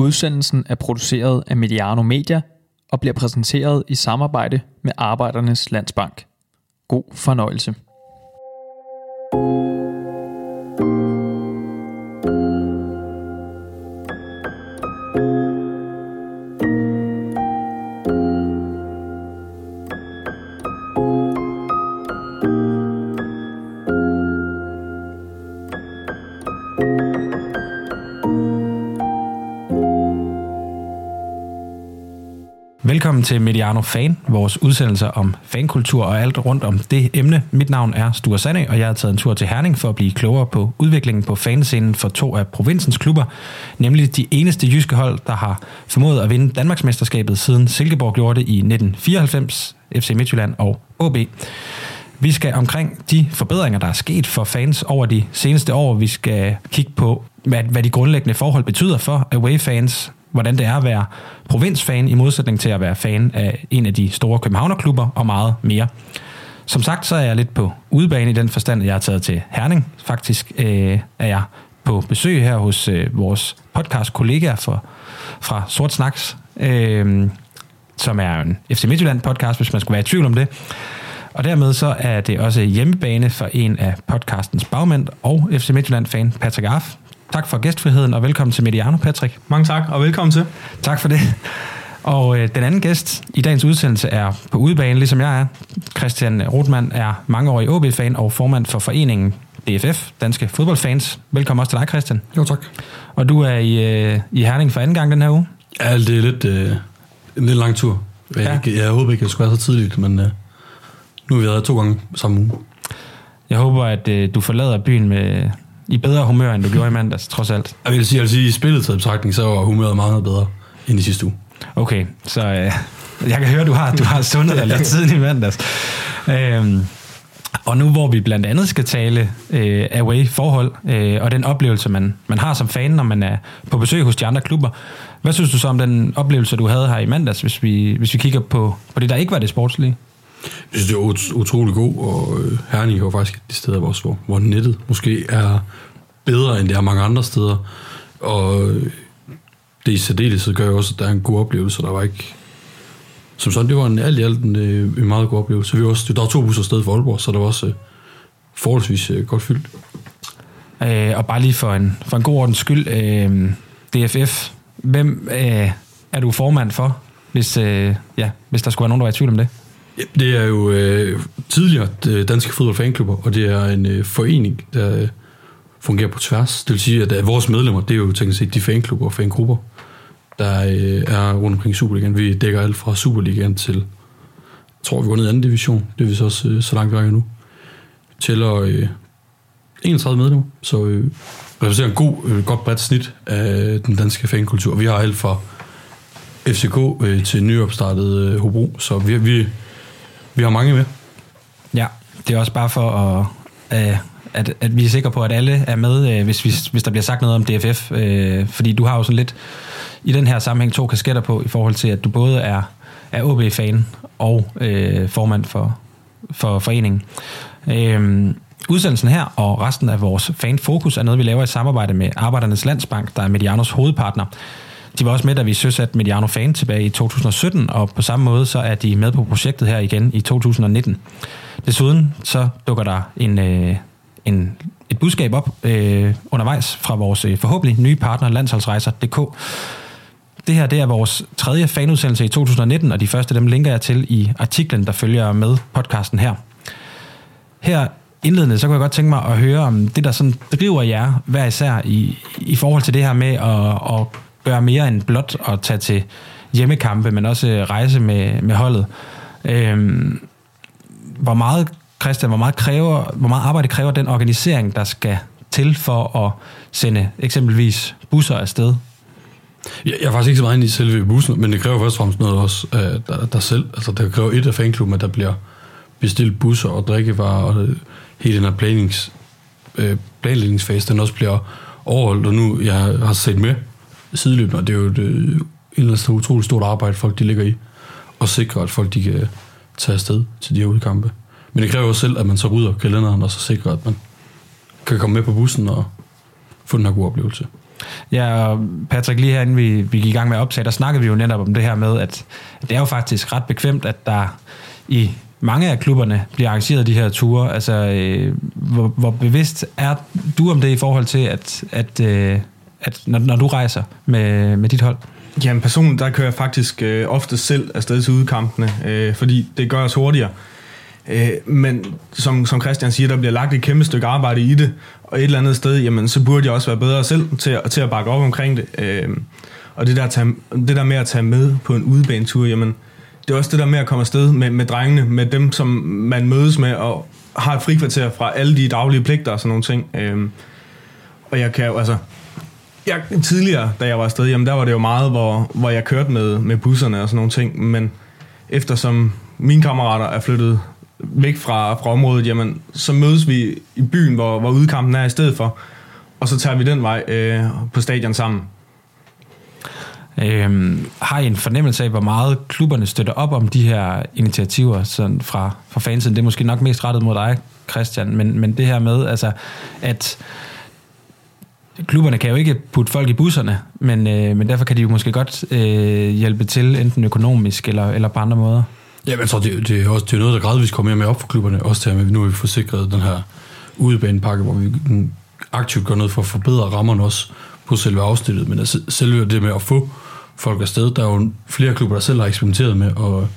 Udsendelsen er produceret af Mediano Media og bliver præsenteret i samarbejde med Arbejdernes Landsbank. God fornøjelse. Velkommen til Mediano Fan, vores udsendelser om fankultur og alt rundt om det emne. Mit navn er Sture Sande, og jeg har taget en tur til Herning for at blive klogere på udviklingen på fanscenen for to af provinsens klubber, nemlig de eneste jyske hold, der har formået at vinde Danmarksmesterskabet siden Silkeborg gjorde det i 1994, FC Midtjylland og OB. Vi skal omkring de forbedringer, der er sket for fans over de seneste år. Vi skal kigge på, hvad, hvad de grundlæggende forhold betyder for away-fans, hvordan det er at være provinsfan i modsætning til at være fan af en af de store københavnerklubber og meget mere. Som sagt, så er jeg lidt på udebane i den forstand, at jeg er taget til Herning. Faktisk øh, er jeg på besøg her hos øh, vores podcast-kollegaer for, fra Sort Snaks, øh, som er en FC Midtjylland podcast, hvis man skulle være i tvivl om det. Og dermed så er det også hjemmebane for en af podcastens bagmænd og FC Midtjylland-fan, Patrick Arf. Tak for gæstfriheden, og velkommen til Mediano, Patrick. Mange tak, og velkommen til. Tak for det. Og øh, den anden gæst i dagens udsendelse er på udebane, ligesom jeg er. Christian Rothmann er mangeårig OB-fan og formand for foreningen DFF, Danske Fodboldfans. Velkommen også til dig, Christian. Jo, tak. Og du er i, øh, i Herning for anden gang den her uge. Ja, det er lidt, øh, en lidt lang tur. Jeg, Ja. ja. jeg håber ikke, at det skulle være så tidligt, men øh, nu har vi været to gange samme uge. Jeg håber, at øh, du forlader byen med i bedre humør, end du gjorde i mandags, trods alt. Jeg vil sige, jeg vil sige i spillet til betragtning, så var humøret meget bedre end i sidste uge. Okay, så øh, jeg kan høre, du har, du har sundet dig lidt siden i mandags. Øhm, og nu hvor vi blandt andet skal tale øh, away-forhold øh, og den oplevelse, man, man har som fan, når man er på besøg hos de andre klubber. Hvad synes du så om den oplevelse, du havde her i mandags, hvis vi, hvis vi kigger på, på det, der ikke var det sportslige? Jeg synes, det er ut- utrolig god, og øh, Herning er jo faktisk et af de steder, også, hvor, hvor nettet måske er bedre, end det er mange andre steder. Og det i særdeleshed gør jo også, at der er en god oplevelse, der var ikke... Som sådan, det var en alt i alt en, øh, en meget god oplevelse. Vi var også, der var to busser afsted for Aalborg, så der var også øh, forholdsvis øh, godt fyldt. Øh, og bare lige for en, for en god ordens skyld, øh, DFF, hvem øh, er du formand for, hvis, øh, ja, hvis der skulle være nogen, der var i tvivl om det? Det er jo øh, tidligere øh, danske fodboldfanklubber, og det er en øh, forening, der fungerer på tværs. Det vil sige, at øh, vores medlemmer, det er jo tænkt set de fanklubber og fangrupper, der øh, er rundt omkring Superligaen. Vi dækker alt fra Superligaen til, jeg tror vi går ned i anden division, det er vi så også øh, så langt væk nu, tæller øh, 31 medlemmer, så øh, repræsenterer en god, øh, godt bredt snit af den danske fankultur. Vi har alt fra FCK øh, til nyopstartet øh, Hobro, så vi, vi, vi har mange med. Ja, det er også bare for at, øh, at, at vi er sikre på, at alle er med, øh, hvis, hvis, hvis der bliver sagt noget om DFF. Øh, fordi du har jo sådan lidt i den her sammenhæng to kasketter på, i forhold til, at du både er, er OB-fan og øh, formand for, for foreningen. Øh, udsendelsen her og resten af vores fanfokus er noget, vi laver i samarbejde med Arbejdernes Landsbank, der er Medianos hovedpartner. De var også med, da vi søsatte Mediano Fan tilbage i 2017, og på samme måde så er de med på projektet her igen i 2019. Desuden så dukker der en, øh, en, et budskab op øh, undervejs fra vores øh, forhåbentlig nye partner, landsholdsrejser.dk. Det her det er vores tredje fanudsendelse i 2019, og de første dem linker jeg til i artiklen, der følger med podcasten her. Her indledende, så kunne jeg godt tænke mig at høre om det, der sådan driver jer hver især i, i forhold til det her med at, at gøre mere end blot at tage til hjemmekampe, men også rejse med, med holdet. Øhm, hvor meget, Christian, hvor meget, kræver, hvor meget arbejde kræver den organisering, der skal til for at sende eksempelvis busser afsted? Jeg, jeg er faktisk ikke så meget inde i selve bussen, men det kræver først og fremmest noget også øh, der, der selv. Altså, det kræver et af fanklubben, at der bliver bestilt busser og drikkevarer, og hele den her planings, øh, planlægningsfase, den også bliver overholdt. Og nu, jeg har set med sideløbende, og det er jo et, øh, et eller andet utroligt stort arbejde, folk de ligger i, og sikre, at folk de kan tage afsted til de her udkampe. Men det kræver også selv, at man så rydder kalenderen, og så sikrer, at man kan komme med på bussen og få den her gode oplevelse. Ja, og Patrick, lige herinde vi, vi gik i gang med at optage, der snakkede vi jo netop om det her med, at det er jo faktisk ret bekvemt, at der i mange af klubberne bliver arrangeret de her ture. Altså, øh, hvor, hvor bevidst er du om det i forhold til, at, at, øh, at når, når du rejser med, med dit hold? Jamen personligt, der kører jeg faktisk øh, ofte selv afsted til udkampene, øh, fordi det gør os hurtigere. Øh, men som, som Christian siger, der bliver lagt et kæmpe stykke arbejde i det, og et eller andet sted, jamen, så burde jeg også være bedre selv til, til at bakke op omkring det. Øh, og det der, tage, det der med at tage med på en udebanetur, jamen, det er også det der med at komme afsted med, med drengene, med dem, som man mødes med, og har et frikvarter fra alle de daglige pligter og sådan nogle ting. Øh, og jeg kan jo, altså, jeg, tidligere, da jeg var afsted, jamen der var det jo meget, hvor, hvor jeg kørte med, med busserne og sådan nogle ting, men eftersom mine kammerater er flyttet væk fra, fra området, jamen så mødes vi i byen, hvor, hvor udkampen er i stedet for, og så tager vi den vej øh, på stadion sammen. Øhm, har I en fornemmelse af, hvor meget klubberne støtter op om de her initiativer sådan fra, fra fansen? Det er måske nok mest rettet mod dig, Christian, men, men det her med, altså, at klubberne kan jo ikke putte folk i busserne, men, øh, men derfor kan de jo måske godt øh, hjælpe til, enten økonomisk eller, eller på andre måder. Ja, men jeg tror, det, det, er også det er noget, der gradvist kommer mere med op for klubberne. Også til, at vi nu har vi forsikret den her udebanepakke, hvor vi aktivt gør noget for at forbedre rammerne også på selve afsnittet. Men altså, selve det med at få folk afsted, der er jo flere klubber, der selv har eksperimenteret med at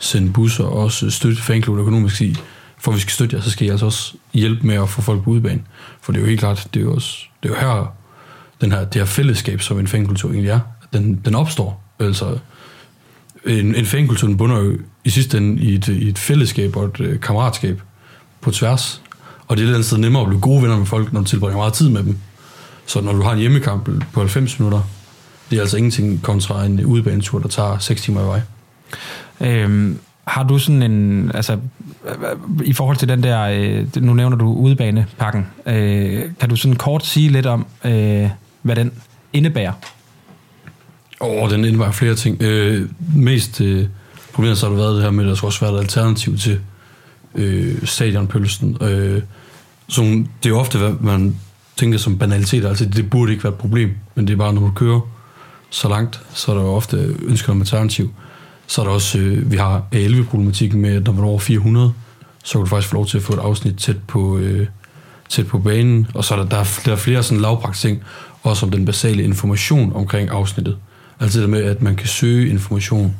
sende busser og også støtte fanklubber økonomisk i, for at vi skal støtte jer, så skal I altså også hjælpe med at få folk på udebane. For det er jo helt klart, det er jo, også, det er jo her, den her, det her fællesskab, som en fankultur egentlig er, den, den opstår. Altså, en, en fankultur bunder jo i sidste ende i et, i et fællesskab og et øh, kammeratskab på tværs. Og det er et eller andet nemmere at blive gode venner med folk, når du tilbringer meget tid med dem. Så når du har en hjemmekamp på 90 minutter, det er altså ingenting kontra en udebanetur, der tager 6 timer i vej. Øhm, har du sådan en, altså i forhold til den der, øh, nu nævner du udebanepakken, øh, kan du sådan kort sige lidt om, øh, hvad den indebærer? Åh, oh, den indebar flere ting. Øh, mest øh, problemet så har det været det her med, at der skulle også være et alternativ til øh, stadionpølsen. Øh, som det er ofte, hvad man tænker som banalitet, altså det burde ikke være et problem, men det er bare, når man kører så langt, så er der jo ofte ønsker om alternativ. Så er der også, øh, vi har A11-problematikken med, at når man er over 400, så kan du faktisk få lov til at få et afsnit tæt på, øh, tæt på banen. Og så er der, der, er, der er flere sådan lavpraktiske ting, også om den basale information omkring afsnittet. Altså det med, at man kan søge information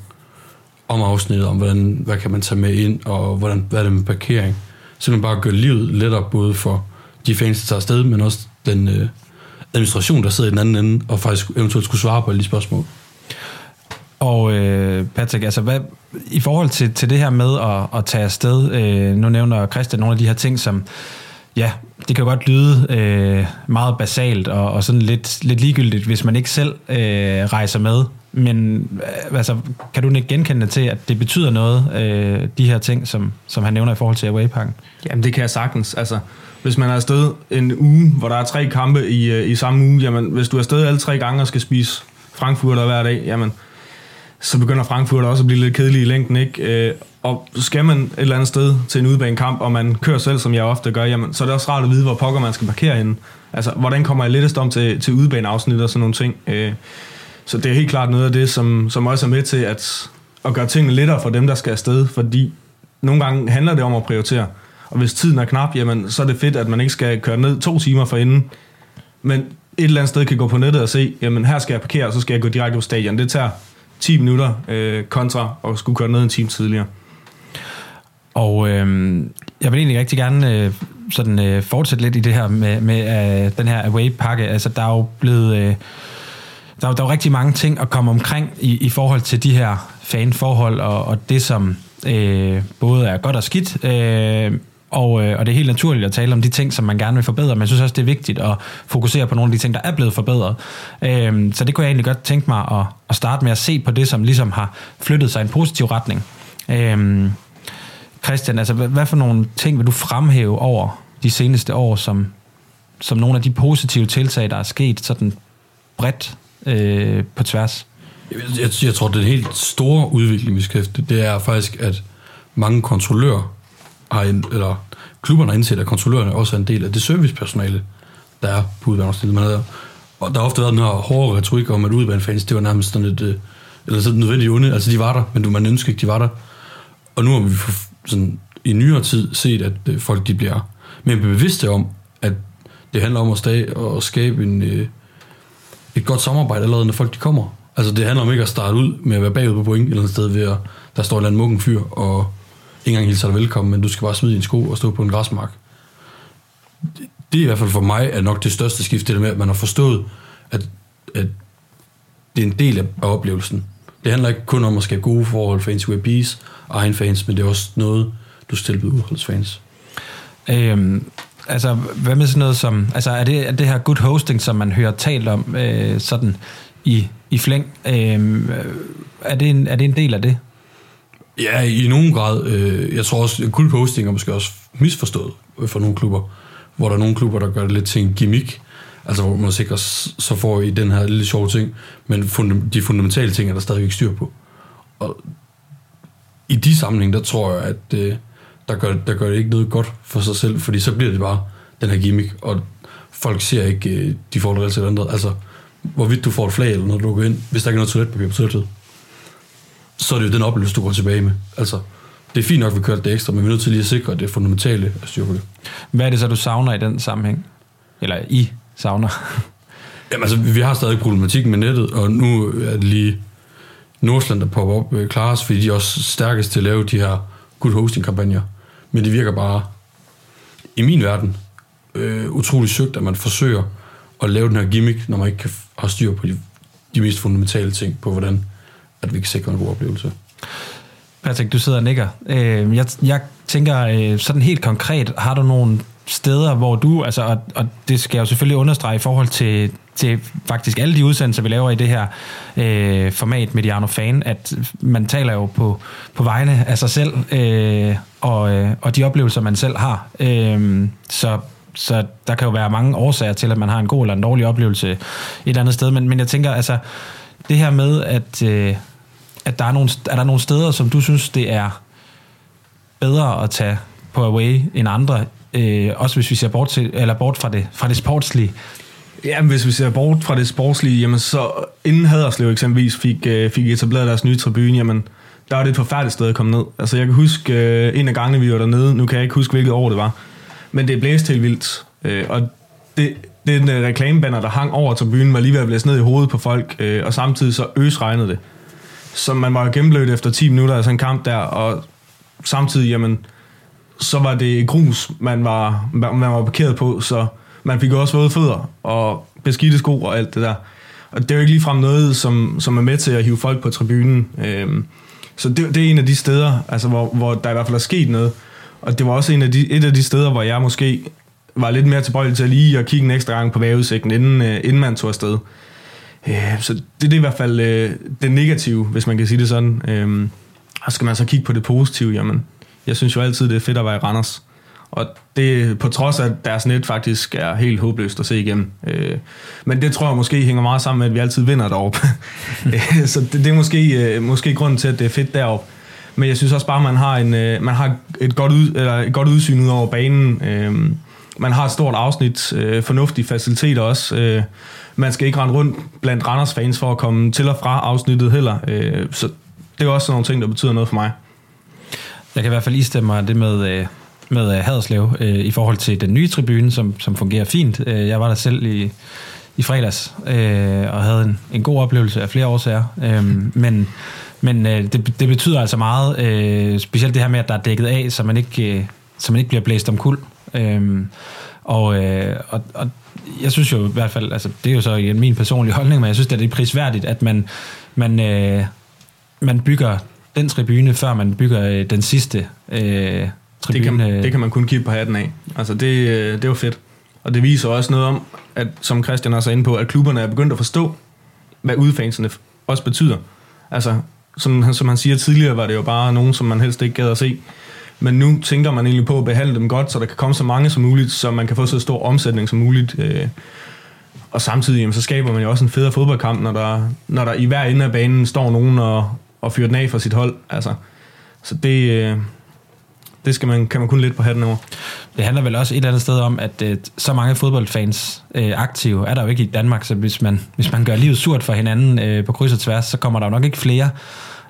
om afsnittet, om hvordan, hvad kan man tage med ind, og hvordan, hvad er det med parkering. man bare gør livet lettere, både for de fans, der tager afsted, men også den øh, administration, der sidder i den anden ende, og faktisk eventuelt skulle svare på alle de spørgsmål. Og øh, Patrick, altså hvad, i forhold til, til det her med at, at tage afsted, øh, nu nævner Christian nogle af de her ting, som ja, det kan godt lyde øh, meget basalt og, og sådan lidt, lidt ligegyldigt, hvis man ikke selv øh, rejser med. Men øh, altså, kan du ikke genkende til, at det betyder noget, øh, de her ting, som, som han nævner i forhold til Awaypakken? Jamen det kan jeg sagtens. Altså, hvis man er afsted en uge, hvor der er tre kampe i, øh, i samme uge, jamen hvis du er afsted alle tre gange og skal spise frankfurter hver dag, jamen så begynder Frankfurt også at blive lidt kedelig i længden, ikke? Øh, og skal man et eller andet sted til en udbanekamp, og man kører selv, som jeg ofte gør, jamen, så er det også rart at vide, hvor pokker man skal parkere henne. Altså, hvordan kommer jeg lettest om til, til udbaneafsnit og sådan nogle ting. Øh, så det er helt klart noget af det, som, som også er med til at, at gøre tingene lettere for dem, der skal afsted, fordi nogle gange handler det om at prioritere. Og hvis tiden er knap, jamen, så er det fedt, at man ikke skal køre ned to timer for inden, men et eller andet sted kan gå på nettet og se, jamen her skal jeg parkere, og så skal jeg gå direkte på stadion. Det tager 10 minutter øh, kontra at skulle køre ned en time tidligere. Og øh, jeg vil egentlig rigtig gerne øh, sådan, øh, fortsætte lidt i det her med, med øh, den her away-pakke. Altså, der er jo blevet... Øh, der er, der er jo rigtig mange ting at komme omkring i, i forhold til de her fanforhold og, og det, som øh, både er godt og skidt. Øh, og, øh, og det er helt naturligt at tale om de ting, som man gerne vil forbedre, men jeg synes også, det er vigtigt at fokusere på nogle af de ting, der er blevet forbedret. Øh, så det kunne jeg egentlig godt tænke mig at, at starte med at se på det, som ligesom har flyttet sig i en positiv retning. Øh, Christian, altså hvad, hvad for nogle ting vil du fremhæve over de seneste år, som, som nogle af de positive tiltag, der er sket sådan bredt øh, på tværs? Jeg, jeg, jeg tror, det en helt store udvikling, vi skal det er faktisk, at mange kontrollører har, en, eller klubberne har indset, at kontrollørerne også er en del af det servicepersonale, der er på udvalgsstedet. Øh, og der har ofte været den her hårde retorik om, at udbanefans, det var nærmest sådan et, øh, eller sådan nødvendigt onde. Altså, de var der, men du, man ønskede ikke, de var der. Og nu har vi sådan, i nyere tid set, at øh, folk de bliver mere bevidste om, at det handler om at, stage, skabe en, øh, et godt samarbejde allerede, når folk de kommer. Altså, det handler om ikke at starte ud med at være bagud på point et eller andet sted ved at der står en eller anden mukken fyr, og ikke engang hilser dig velkommen, men du skal bare smide din sko og stå på en græsmark. Det, det er i hvert fald for mig er nok det største skift, det der med, at man har forstået, at, at det er en del af oplevelsen. Det handler ikke kun om at skabe gode forhold for ens WebBees egen fans, men det er også noget, du skal tilbyde udholdsfans. Øhm, altså, hvad med sådan noget som, altså er det, er det her good hosting, som man hører talt om øh, sådan i, i flæng, øh, er, det en, er det en del af det? Ja, i nogen grad. Øh, jeg tror også, good hosting er måske også misforstået for nogle klubber, hvor der er nogle klubber, der gør det lidt til en gimmick, altså hvor man sikkert så får i den her lille sjove ting, men funda- de fundamentale ting er der stadigvæk styr på. Og i de sammenhæng, der tror jeg, at øh, der, gør, der gør det ikke noget godt for sig selv, fordi så bliver det bare den her gimmick, og folk ser ikke øh, de forhold til andet. Altså, hvorvidt du får et flag, eller når du går ind, hvis der ikke er noget toiletpapir på toilettet, så er det jo den oplevelse, du går tilbage med. Altså, det er fint nok, at vi kørte det ekstra, men vi er nødt til lige at sikre, at det er fundamentale at styre på det. Hvad er det så, du savner i den sammenhæng? Eller I savner? Jamen altså, vi har stadig problematik med nettet, og nu er det lige Nordsland, der popper op øh, klares, fordi de er også stærkest til at lave de her good hosting-kampagner. Men det virker bare, i min verden, øh, utrolig søgt, at man forsøger at lave den her gimmick, når man ikke kan have styr på de, de mest fundamentale ting, på hvordan at vi kan sikre en god oplevelse. Patrick, du sidder og nikker. Øh, jeg, jeg tænker øh, sådan helt konkret, har du nogle steder, hvor du, altså, og, og det skal jeg jo selvfølgelig understrege i forhold til, til faktisk alle de udsendelser, vi laver i det her øh, format Mediano Fan, at man taler jo på, på vegne af sig selv, øh, og, øh, og de oplevelser, man selv har. Øh, så så der kan jo være mange årsager til, at man har en god eller en dårlig oplevelse et eller andet sted, men, men jeg tænker, altså, det her med, at, øh, at der er, nogle, er der nogle steder, som du synes, det er bedre at tage på away end andre, øh, også hvis vi ser bort, til, eller bort fra, det, fra det sportslige? Ja, hvis vi ser bort fra det sportslige, jamen så inden Haderslev eksempelvis fik, øh, fik etableret deres nye tribune, jamen der var det et forfærdeligt sted at komme ned. Altså jeg kan huske øh, en af gangene, vi var dernede, nu kan jeg ikke huske, hvilket år det var, men det blæste helt vildt. Øh, og det, den øh, reklamebanner, der hang over tribunen, var lige ved at blæse ned i hovedet på folk, øh, og samtidig så øs regnede det. Så man var gennemblødt efter 10 minutter af sådan en kamp der, og samtidig, jamen, så var det grus, man var, man var parkeret på, så man fik også våde fødder og beskidte sko og alt det der. Og det er jo ikke ligefrem noget, som, som er med til at hive folk på tribunen. Øhm, så det, det er en af de steder, altså, hvor, hvor der i hvert fald er sket noget. Og det var også en af de, et af de steder, hvor jeg måske var lidt mere tilbøjelig til at lige at kigge en ekstra gang på vejrudsigten, inden, øh, inden man tog afsted. Øh, så det, det er i hvert fald øh, det negative, hvis man kan sige det sådan. Øh, og skal man så kigge på det positive, jamen, jeg synes jo altid, det er fedt at være i Randers. Og det på trods af, at deres net faktisk er helt håbløst at se igennem. Øh, men det tror jeg måske hænger meget sammen med, at vi altid vinder deroppe. så det, det er måske, øh, måske grunden til, at det er fedt deroppe. Men jeg synes også bare, at man har, en, øh, man har et, godt ud, eller et godt udsyn ud over banen. Øh, man har et stort afsnit, øh, fornuftige faciliteter også. Øh, man skal ikke rende rundt blandt Randers fans for at komme til og fra afsnittet heller. Øh, så det er også sådan nogle ting, der betyder noget for mig. Jeg kan i hvert fald istemme mig det med, øh, med øh, Haderslev øh, i forhold til den nye tribune, som, som fungerer fint. Øh, jeg var der selv i, i fredags øh, og havde en, en god oplevelse af flere årsager. Øh, men men øh, det, det betyder altså meget, øh, specielt det her med, at der er dækket af, så man ikke, øh, så man ikke bliver blæst om kul. Øh, og, øh, og, og jeg synes jo i hvert fald, altså det er jo så min personlige holdning, men jeg synes, at det er prisværdigt, at man, man, øh, man bygger den tribune, før man bygger øh, den sidste øh, tribune. Det kan, det kan man kun kigge på hatten af. Altså det, øh, det jo fedt. Og det viser også noget om, at som Christian også er inde på, at klubberne er begyndt at forstå, hvad udfansene også betyder. Altså, som, som han siger tidligere, var det jo bare nogen, som man helst ikke gad at se. Men nu tænker man egentlig på at behandle dem godt, så der kan komme så mange som muligt, så man kan få så stor omsætning som muligt. Øh. Og samtidig jamen, så skaber man jo også en federe fodboldkamp, når der, når der i hver ende af banen står nogen og, og fyrer den af for sit hold. Altså, så det, øh, det skal man, kan man kun lidt på hatten over. Det handler vel også et eller andet sted om, at øh, så mange fodboldfans øh, aktive er der jo ikke i Danmark, så hvis man, hvis man gør livet surt for hinanden øh, på kryds og tværs, så kommer der jo nok ikke flere.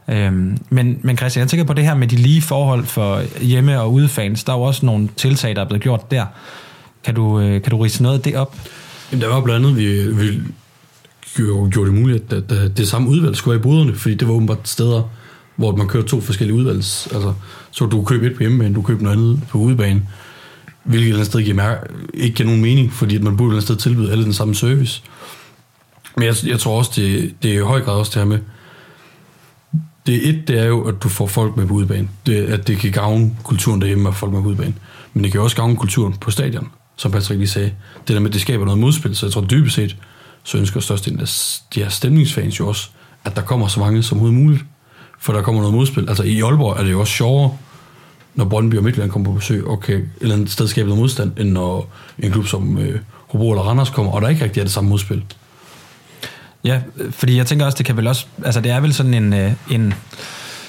Øhm, men, men Christian, jeg tænker på det her med de lige forhold for hjemme- og udefans. Der er jo også nogle tiltag, der er blevet gjort der. Kan du, øh, kan du rise noget af det op? Jamen, der var blandt andet, vi, vi gjorde, gjorde det muligt, at, at det samme udvalg skulle være i boderne, fordi det var åbenbart steder, hvor man kører to forskellige udvalgs. Altså, så du køber købe et på hjemmebane, du køber noget andet på udebane, hvilket et eller andet sted giver mærke, ikke giver nogen mening, fordi at man burde et eller andet sted tilbyde alle den samme service. Men jeg, jeg tror også, det, det er i høj grad også det her med, det et, det er jo, at du får folk med på udebane. Det, at det kan gavne kulturen derhjemme, at folk med på udebane. Men det kan også gavne kulturen på stadion, som Patrick lige sagde. Det der med, at det skaber noget modspil, så jeg tror dybest set, så ønsker størstedelen af de her stemningsfans jo også, at der kommer så mange som overhovedet muligt. For der kommer noget modspil. Altså i Aalborg er det jo også sjovere, når Brøndby og Midtjylland kommer på besøg, og kan et eller andet sted skabe noget modstand, end når en klub som øh, Hobro eller Randers kommer, og der ikke rigtig er det samme modspil. Ja, fordi jeg tænker også, det kan vel også, altså det er vel sådan en, øh, en,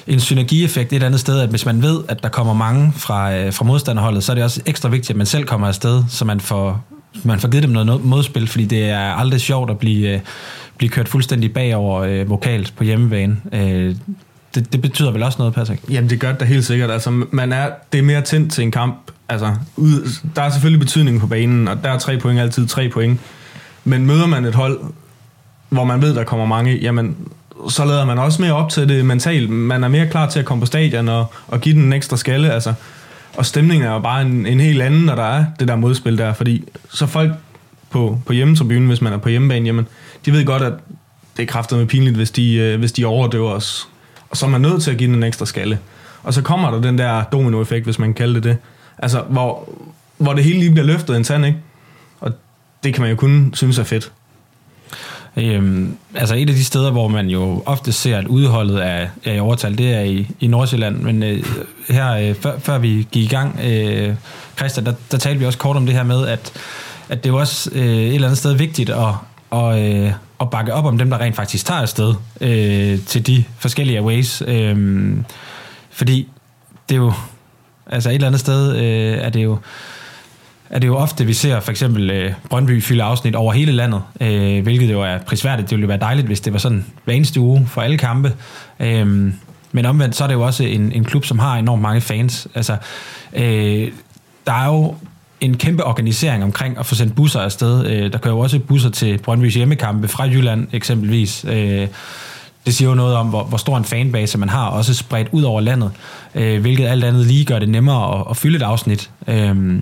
en synergieffekt et eller andet sted, at hvis man ved, at der kommer mange fra, øh, fra modstanderholdet, så er det også ekstra vigtigt, at man selv kommer afsted, så man får, man får givet dem noget modspil, fordi det er aldrig sjovt at blive, øh, blive kørt fuldstændig bagover øh, vokalt på hjemmebane. Øh, det, det betyder vel også noget, Patrick? Jamen, det gør det da helt sikkert. Altså, man er, det er mere tændt til en kamp. Altså, ud, der er selvfølgelig betydning på banen, og der er tre point altid tre point. Men møder man et hold, hvor man ved, der kommer mange, jamen, så lader man også mere op til det mentalt. Man er mere klar til at komme på stadion og, og give den en ekstra skalle. Altså. Og stemningen er jo bare en, en helt anden, når der er det der modspil der. Fordi så folk på, på hjemmetribunen, hvis man er på hjemmebane, jamen, de ved godt, at det er kraftet med pinligt, hvis de, øh, hvis de overdøver os. Og så er man nødt til at give den en ekstra skalle. Og så kommer der den der dominoeffekt, hvis man kan kalde det det. Altså, hvor, hvor det hele lige bliver løftet en tand, ikke? Og det kan man jo kun synes er fedt. Øhm, altså et af de steder, hvor man jo ofte ser, at udholdet er, er i overtal, det er i, i Nordsjælland. Men øh, her, øh, før, før vi gik i gang, øh, Christian, der, der talte vi også kort om det her med, at, at det er jo også øh, et eller andet sted vigtigt at, og, øh, at bakke op om dem, der rent faktisk tager afsted øh, til de forskellige ways. Øh, fordi det er jo, altså et eller andet sted øh, er det jo, er det jo ofte, vi ser for eksempel øh, Brøndby fylde afsnit over hele landet, øh, hvilket jo er prisværdigt. Det ville jo være dejligt, hvis det var sådan hver eneste uge for alle kampe. Øh, men omvendt, så er det jo også en, en klub, som har enormt mange fans. Altså, øh, der er jo en kæmpe organisering omkring at få sendt busser afsted. Øh, der kører jo også busser til Brøndbys hjemmekampe fra Jylland eksempelvis. Øh, det siger jo noget om, hvor, hvor stor en fanbase man har, også spredt ud over landet, øh, hvilket alt andet lige gør det nemmere at, at fylde et afsnit. Øh,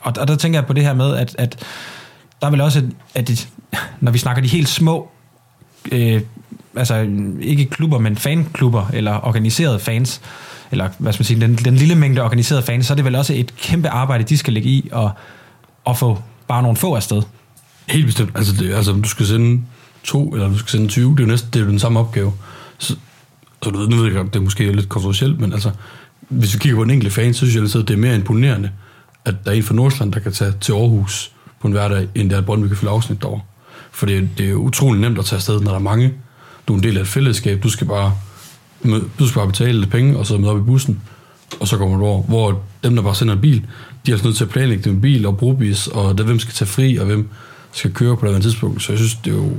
og, og der tænker jeg på det her med, at, at der er vel også, at at når vi snakker de helt små, øh, altså ikke klubber, men fanklubber, eller organiserede fans, eller hvad skal man sige, den, den lille mængde organiserede fans, så er det vel også et kæmpe arbejde, de skal lægge i, og, og få bare nogle få afsted. Helt bestemt. Altså, det, altså du skal sende to, eller du skal sende 20, det er jo næsten det er jo den samme opgave. Så, så du ved, nu ved jeg det er måske lidt kontroversielt, men altså, hvis vi kigger på en enkelt fan, så synes jeg at det er mere imponerende, at der er en fra Nordsjælland, der kan tage til Aarhus på en hverdag, end der er Brøndby kan fylde afsnit derovre. For det, det er utrolig nemt at tage afsted, når der er mange. Du er en del af et fællesskab. Du skal bare, du skal bare betale lidt penge, og så møde op i bussen, og så kommer du over. Hvor dem, der bare sender en bil, de er altså nødt til at planlægge det med bil og brugbis, og der, hvem skal tage fri, og hvem skal køre på det tidspunkt. Så jeg synes, det er jo...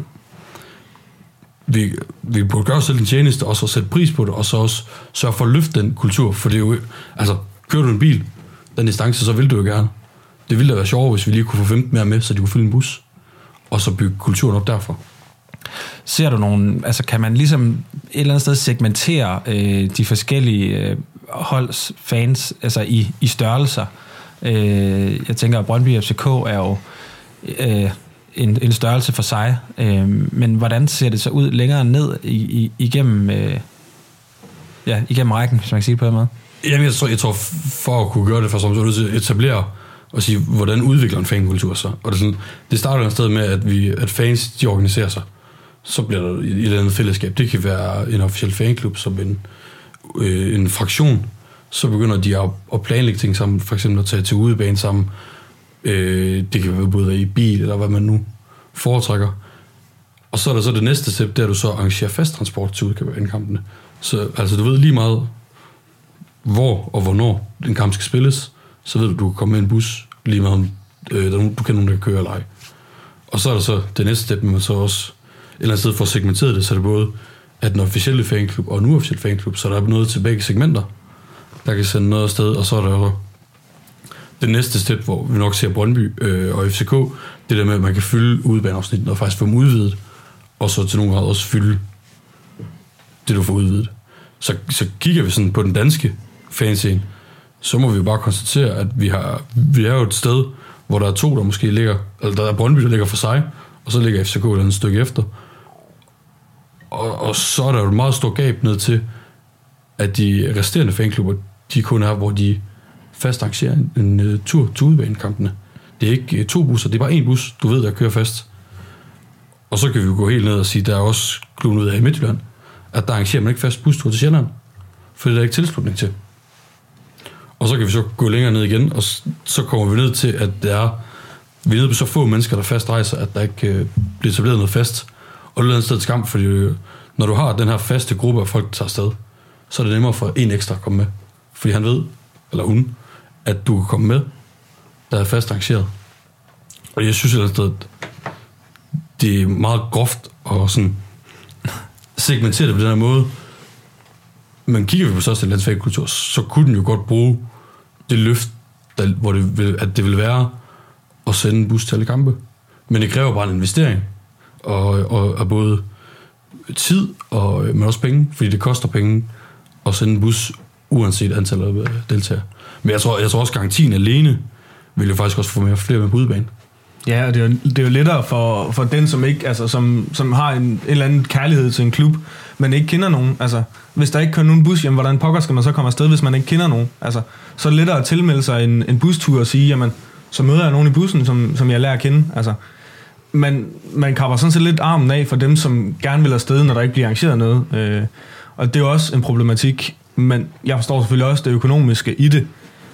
Vi, vi burde gøre os selv en tjeneste, og så sætte pris på det, og så også sørge for at løfte den kultur, for det er jo... Altså, kører du en bil, den distance, så vil du jo gerne. Det ville da være sjovere, hvis vi lige kunne få 15 mere med, så de kunne fylde en bus, og så bygge kulturen op derfra. Ser du nogen, altså kan man ligesom et eller andet sted segmentere øh, de forskellige øh, holds fans, altså i, i størrelser? Øh, jeg tænker, at Brøndby FCK er jo øh, en, en størrelse for sig, øh, men hvordan ser det så ud længere ned i, i, igennem, øh, ja, igennem rækken, hvis man kan sige det på den måde? Jamen, jeg tror, jeg tror, for at kunne gøre det for som så er til at etablere og sige, hvordan udvikler en fankultur så? Og det, er sådan, det starter et sted med, at, vi, at fans, de organiserer sig. Så bliver der et eller andet fællesskab. Det kan være en officiel fanklub, som en, øh, en fraktion. Så begynder de at, at planlægge ting sammen, for eksempel at tage til udebane sammen. Øh, det kan være både i bil, eller hvad man nu foretrækker. Og så er der så det næste step, der du så arrangerer fast transport til udkampene. Så altså, du ved lige meget, hvor og hvornår en kamp skal spilles, så ved du, du kan komme med en bus, lige meget om øh, der du kan nogen, der kan køre eller ej. Og så er der så det næste step, man så også eller andet sted får segmenteret det, så er det både at den officielle fanklub og en uofficiel fanklub, så der er noget til begge segmenter, der kan sende noget afsted, og så er der jo det næste step, hvor vi nok ser Brøndby øh, og FCK, det der med, at man kan fylde udebaneafsnitten og faktisk få dem udvidet, og så til nogen grad også fylde det, du får udvidet. Så, så kigger vi sådan på den danske fanscene, så må vi jo bare konstatere, at vi, har, vi er jo et sted, hvor der er to, der måske ligger, eller der er Brøndby, der ligger for sig, og så ligger FCK et andet stykke efter. Og, og så er der jo et meget stort gab ned til, at de resterende fanklubber, de kun er, hvor de fast arrangerer en, en øh, tur til udbanekampene. Det er ikke øh, to busser, det er bare en bus, du ved, der kører fast. Og så kan vi jo gå helt ned og sige, der er også klubben ud af i Midtjylland, at der arrangerer man ikke fast bustur til Sjælland, for det er der ikke tilslutning til. Og så kan vi så gå længere ned igen, og så kommer vi ned til, at der er, vi er nede på så få mennesker, der fast rejser, at der ikke øh, bliver etableret noget fast. Og det er et sted skam, fordi når du har den her faste gruppe af folk, der tager afsted, så er det nemmere for en ekstra at komme med. Fordi han ved, eller hun, at du kan komme med, der er fast arrangeret. Og jeg synes et sted, at det er meget groft og sådan segmentere det på den her måde. Men kigger vi på største landsfagkultur, så kunne den jo godt bruge det løft, der, hvor det vil, at det vil være at sende en bus til alle kampe. Men det kræver bare en investering, og, og, og både tid, og, men også penge, fordi det koster penge at sende en bus, uanset antallet af deltagere. Men jeg tror, jeg tror også, garantien alene vil jo faktisk også få mere, flere med på udebane. Ja, og det er jo, det er jo lettere for, for den, som ikke, altså, som, som har en, en eller anden kærlighed til en klub, men ikke kender nogen. Altså, hvis der ikke kører nogen bus hjem, hvordan pokker skal man så komme afsted, hvis man ikke kender nogen? Altså, så er det lettere at tilmelde sig en, en bustur og sige, jamen, så møder jeg nogen i bussen, som, som jeg lærer at kende. Altså, man, man kapper sådan set lidt armen af for dem, som gerne vil afsted, når der ikke bliver arrangeret noget. Øh, og det er jo også en problematik, men jeg forstår selvfølgelig også det økonomiske i det.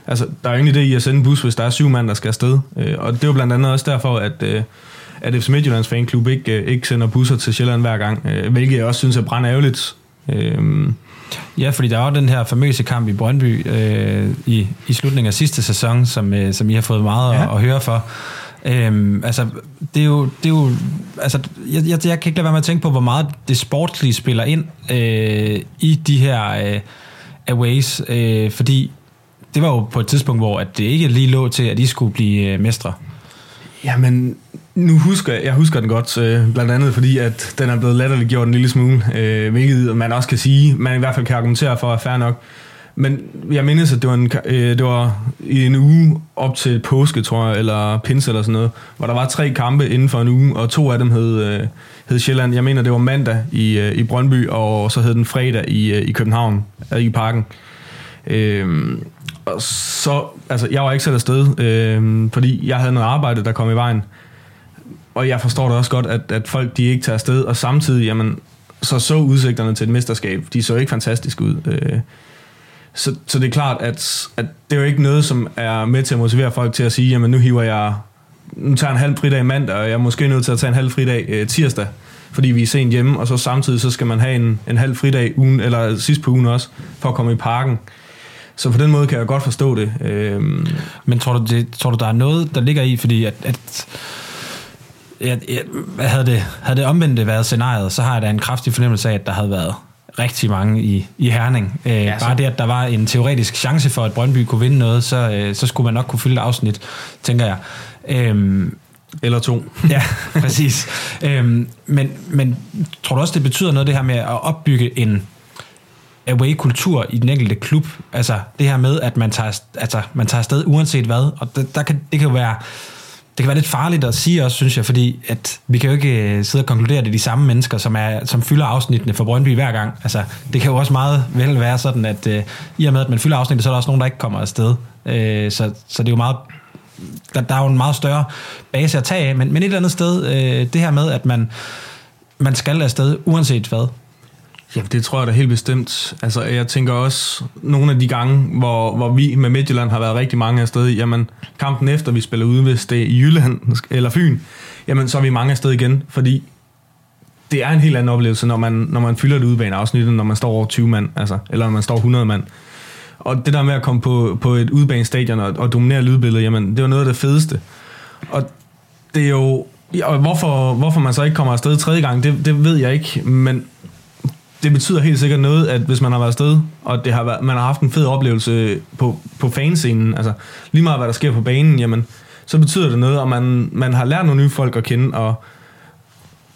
Altså, der er ingen idé i at sende en bus, hvis der er syv mand, der skal afsted. Øh, og det er jo blandt andet også derfor, at, øh, at FC Midtjyllands fanklub ikke, øh, ikke sender busser til Sjælland hver gang, øh, hvilket jeg også synes er brændt ærgerligt. Øh, Ja, fordi der var den her famøse kamp i Brøndby øh, i, i slutningen af sidste sæson, som, øh, som I har fået meget ja. at, at høre for. Øhm, altså, det er jo, det er jo altså, jeg, jeg, jeg kan ikke lade være med at tænke på, hvor meget det sportslige spiller ind øh, i de her øh, aways, øh, fordi det var jo på et tidspunkt, hvor at det ikke lige lå til, at de skulle blive øh, mestre. Jamen, nu husker jeg, jeg husker den godt, øh, blandt andet fordi, at den er blevet latterligt gjort en lille smule, øh, hvilket man også kan sige, man i hvert fald kan argumentere for, at fair nok. Men jeg mindes, at det var, en, øh, det var i en uge op til påske, tror jeg, eller pinse eller sådan noget, hvor der var tre kampe inden for en uge, og to af dem hed, øh, hed Sjælland. Jeg mener, det var mandag i, øh, i Brøndby, og så hed den fredag i, øh, i København, øh, i parken. Øh, og så, altså, jeg var ikke selv afsted, øh, fordi jeg havde noget arbejde, der kom i vejen. Og jeg forstår da også godt, at, at folk de ikke tager afsted, og samtidig, jamen, så så udsigterne til et mesterskab, de så ikke fantastisk ud. Øh, så, så det er klart, at, at det er jo ikke noget, som er med til at motivere folk til at sige, jamen nu hiver jeg, nu tager jeg en halv fridag mandag, og jeg er måske nødt til at tage en halv fridag øh, tirsdag, fordi vi er sent hjemme, og så samtidig så skal man have en, en halv fridag ugen, eller sidst på ugen også, for at komme i parken. Så på den måde kan jeg godt forstå det. Øhm. Men tror du, det, tror du, der er noget, der ligger i, fordi at, at jeg, jeg, havde, det, havde det omvendt været scenariet, så har jeg da en kraftig fornemmelse af, at der havde været rigtig mange i, i Herning. Øh, ja, bare det, at der var en teoretisk chance for, at Brøndby kunne vinde noget, så, øh, så skulle man nok kunne fylde et afsnit, tænker jeg. Øhm, Eller to. ja, præcis. Øhm, men, men tror du også, det betyder noget, det her med at opbygge en away-kultur i den enkelte klub? Altså det her med, at man tager, altså, man tager afsted uanset hvad, og det, der kan, det kan jo være det kan være lidt farligt at sige også, synes jeg, fordi at vi kan jo ikke øh, sidde og konkludere, at det er de samme mennesker, som, er, som fylder afsnittene for Brøndby hver gang. Altså, det kan jo også meget vel være sådan, at øh, i og med, at man fylder afsnittet, så er der også nogen, der ikke kommer afsted. Øh, så, så det er jo meget der, der er jo en meget større base at tage af, men, men et eller andet sted, øh, det her med, at man, man skal afsted uanset hvad, Ja, det tror jeg da helt bestemt. Altså, jeg tænker også, nogle af de gange, hvor, hvor vi med Midtjylland har været rigtig mange afsted, jamen, kampen efter vi spiller ude, hvis det er i Jylland eller Fyn, jamen, så er vi mange afsted igen, fordi det er en helt anden oplevelse, når man, når man fylder det udbane afsnit, når man står over 20 mand, altså, eller når man står 100 mand. Og det der med at komme på, på et udbanestadion og, og dominere lydbilledet, jamen, det var noget af det fedeste. Og det er jo... Ja, og hvorfor, hvorfor man så ikke kommer afsted tredje gang, det, det ved jeg ikke, men det betyder helt sikkert noget, at hvis man har været afsted, og det har været, man har haft en fed oplevelse på, på fanscenen, altså lige meget hvad der sker på banen, jamen, så betyder det noget, og man, man har lært nogle nye folk at kende, og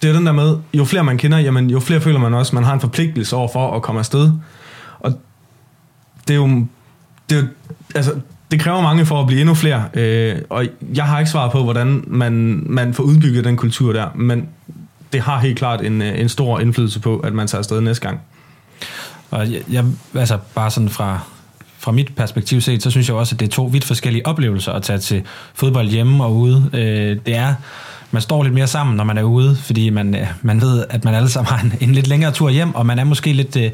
det er den der med, jo flere man kender, jamen, jo flere føler man også, man har en forpligtelse over for at komme afsted. Og det er jo, det er jo altså, det kræver mange for at blive endnu flere, øh, og jeg har ikke svaret på, hvordan man, man får udbygget den kultur der, men det har helt klart en, øh, en stor indflydelse på, at man tager afsted næste gang. Og jeg, jeg altså bare sådan fra, fra mit perspektiv set, så synes jeg også, at det er to vidt forskellige oplevelser at tage til fodbold hjemme og ude. Øh, det er, man står lidt mere sammen, når man er ude, fordi man, øh, man ved, at man alle sammen har en, en lidt længere tur hjem, og man er måske lidt... Øh,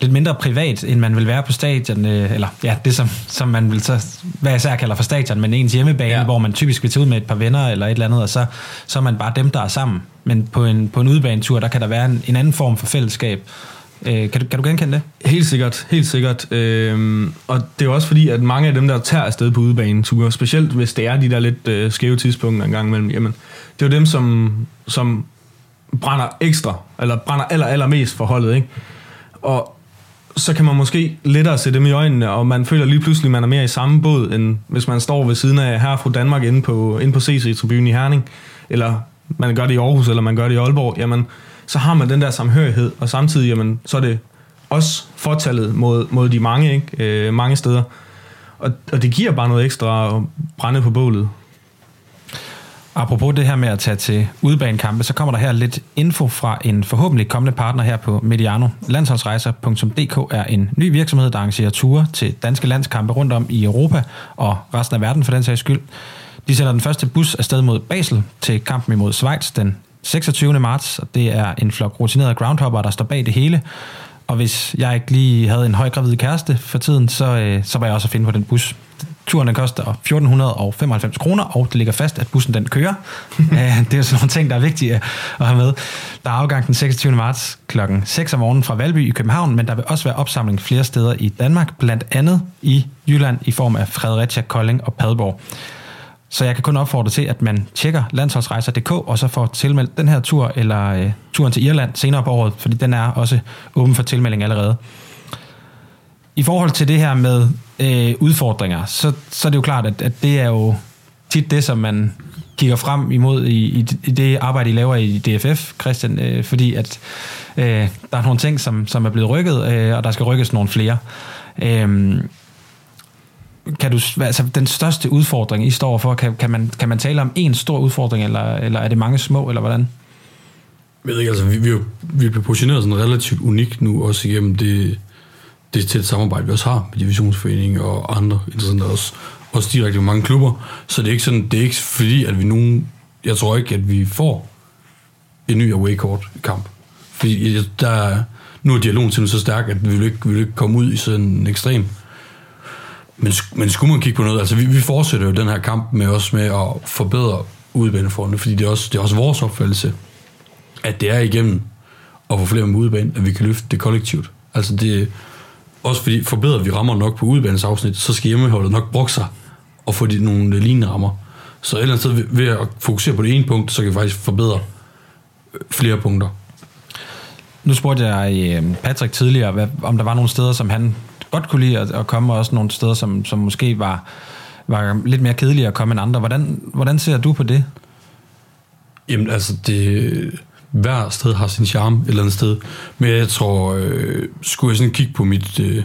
lidt mindre privat, end man vil være på stadion, øh, eller ja, det som, som man vil så, hvad jeg især kalder for stadion, men ens hjemmebane, ja. hvor man typisk vil tage ud med et par venner eller et eller andet, og så, så er man bare dem, der er sammen. Men på en, på en udebanetur, der kan der være en, en anden form for fællesskab. Øh, kan, du, kan du genkende det? Helt sikkert, helt sikkert. Øh, og det er også fordi, at mange af dem, der tager afsted på udebaneture, specielt hvis det er de der lidt øh, skæve tidspunkter en gang imellem, jamen, det er jo dem, som, som brænder ekstra, eller brænder aller, allermest for holdet, ikke? Og så kan man måske lettere se dem i øjnene, og man føler lige pludselig, at man er mere i samme båd, end hvis man står ved siden af her fra Danmark inde på, inde på CC-tribunen i Herning, eller man gør det i Aarhus, eller man gør det i Aalborg, jamen, så har man den der samhørighed, og samtidig, jamen, så er det også fortallet mod, mod de mange, ikke? Øh, mange steder. Og, og det giver bare noget ekstra at brænde på bålet. Apropos det her med at tage til udbanekampe, så kommer der her lidt info fra en forhåbentlig kommende partner her på Mediano. Landsholdsrejser.dk er en ny virksomhed, der arrangerer ture til danske landskampe rundt om i Europa og resten af verden for den sags skyld. De sender den første bus afsted mod Basel til kampen imod Schweiz den 26. marts, og det er en flok rutinerede groundhopper, der står bag det hele. Og hvis jeg ikke lige havde en højgravid kæreste for tiden, så, øh, så var jeg også at finde på den bus. Turen den koster 1495 kroner, og det ligger fast, at bussen den kører. Det er sådan nogle ting, der er vigtige at have med. Der er afgang den 26. marts kl. 6 om morgenen fra Valby i København, men der vil også være opsamling flere steder i Danmark, blandt andet i Jylland i form af Fredericia, Kolding og Padborg. Så jeg kan kun opfordre til, at man tjekker landsholdsrejser.dk, og så får tilmeldt den her tur, eller øh, turen til Irland senere på året, fordi den er også åben for tilmelding allerede. I forhold til det her med øh, udfordringer, så, så er det jo klart, at, at det er jo tit det, som man kigger frem imod i, i, i det arbejde, I laver i DFF, Christian, øh, fordi at øh, der er nogle ting, som, som er blevet rykket, øh, og der skal rykkes nogle flere. Øh, kan du, altså den største udfordring, I står for, kan, kan, man, kan man tale om en stor udfordring, eller, eller er det mange små, eller hvordan? Jeg ved ikke, altså vi, vi, vi bliver positioneret sådan relativt unikt nu, også igennem det, det tæt samarbejde, vi også har med Divisionsforeningen og andre interessenter, også, også direkte med mange klubber. Så det er ikke sådan, det er ikke fordi, at vi nogen, jeg tror ikke, at vi får en ny away court kamp. Fordi der, nu er dialogen simpelthen så stærk, at vi vil ikke, vi vil ikke komme ud i sådan en ekstrem men, men skulle man kigge på noget, altså vi, vi fortsætter jo den her kamp med os med at forbedre udebaneforholdene, fordi det er, også, det er også vores opfattelse, at det er igennem at få flere med udebane, at vi kan løfte det kollektivt. Altså det også fordi forbedrer vi rammer nok på udebanens afsnit, så skal hjemmeholdet nok bruge sig og få de, nogle lignende rammer. Så et eller andet sted ved, ved at fokusere på det ene punkt, så kan vi faktisk forbedre øh, flere punkter. Nu spurgte jeg øh, Patrick tidligere, hvad, om der var nogle steder, som han godt kunne lide at, at komme, også nogle steder, som, som måske var, var lidt mere kedelige at komme end andre. Hvordan, hvordan ser du på det? Jamen altså, det, hver sted har sin charme et eller andet sted. Men jeg tror, øh, skulle jeg sådan kigge på mit, øh,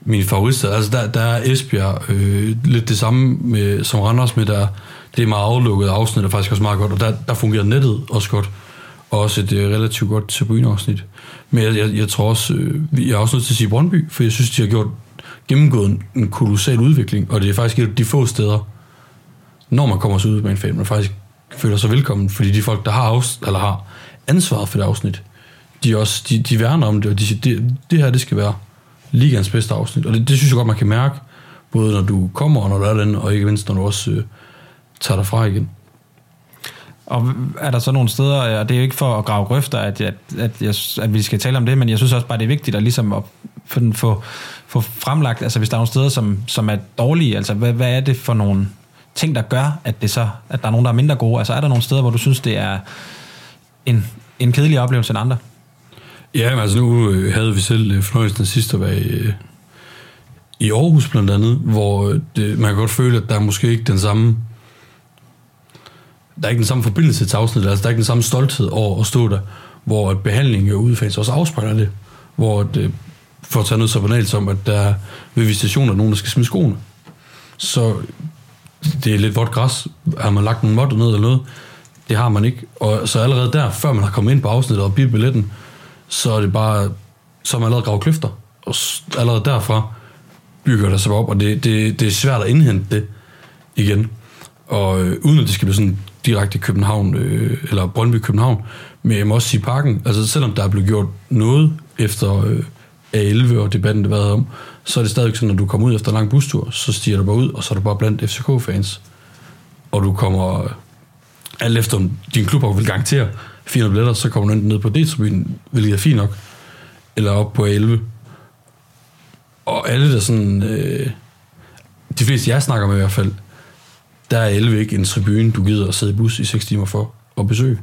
min favoritsted, altså der, der er Esbjerg øh, lidt det samme med, som Randers med, der det er meget aflukket afsnit, der faktisk også meget godt, og der, der fungerer nettet også godt, og også et øh, relativt godt tribuneafsnit. Men jeg, jeg, jeg tror også, øh, jeg er også nødt til at sige Brøndby, for jeg synes, de har gjort gennemgået en, en kolossal udvikling, og det er faktisk et af de få steder, når man kommer så ud med en fan, man faktisk føler sig velkommen, fordi de folk, der har, afs- eller har ansvaret for det afsnit, de, også, de, de værner om det, og de siger, det, det her, det skal være ligands bedste afsnit, og det, det synes jeg godt, man kan mærke, både når du kommer, og når du er den, og ikke mindst, når du også øh, tager dig fra igen. Og er der så nogle steder, og det er jo ikke for at grave grøfter, at, at, at, jeg, at vi skal tale om det, men jeg synes også bare, det er vigtigt at, ligesom at få, den, få, få fremlagt, altså hvis der er nogle steder, som, som er dårlige, altså hvad, hvad er det for nogle ting, der gør, at, det så, at der er nogen, der er mindre gode? Altså er der nogle steder, hvor du synes, det er en, en kedelig oplevelse end andre? Ja, men altså nu øh, havde vi selv øh, fornøjelsen sidst at være i, øh, i Aarhus blandt andet, hvor det, man kan godt føle, at der er måske ikke den samme der er ikke den samme forbindelse til afsnittet, altså der er ikke den samme stolthed over at stå der, hvor at behandlingen og udfase også afspejler det, hvor det, øh, for at tage noget så banalt som, at der er ved visitationer nogen, der skal smide skoene. Så det er lidt vådt græs. Har man lagt en mod ned eller noget? Det har man ikke. Og så allerede der, før man har kommet ind på afsnittet og bidt billetten, så er det bare, så er man allerede gravet kløfter. Og allerede derfra bygger der sig op, og det, det, det er svært at indhente det igen. Og øh, uden at det skal blive sådan direkte i København, øh, eller Brøndby København, men jeg må også sige parken, altså selvom der er blevet gjort noget efter øh, A11 og debatten, det været om, så er det stadig sådan, når du kommer ud efter en lang bustur, så stiger du bare ud, og så er du bare blandt FCK-fans. Og du kommer, øh, alt efter om din klub vil garantere 400 billetter, så kommer du enten ned på D-tribunen, hvilket er fint nok, eller op på A11. Og alle der sådan, øh, de fleste jeg snakker med i hvert fald, der er 11 ikke en tribune, du gider at sidde i bus i 6 timer for at besøge.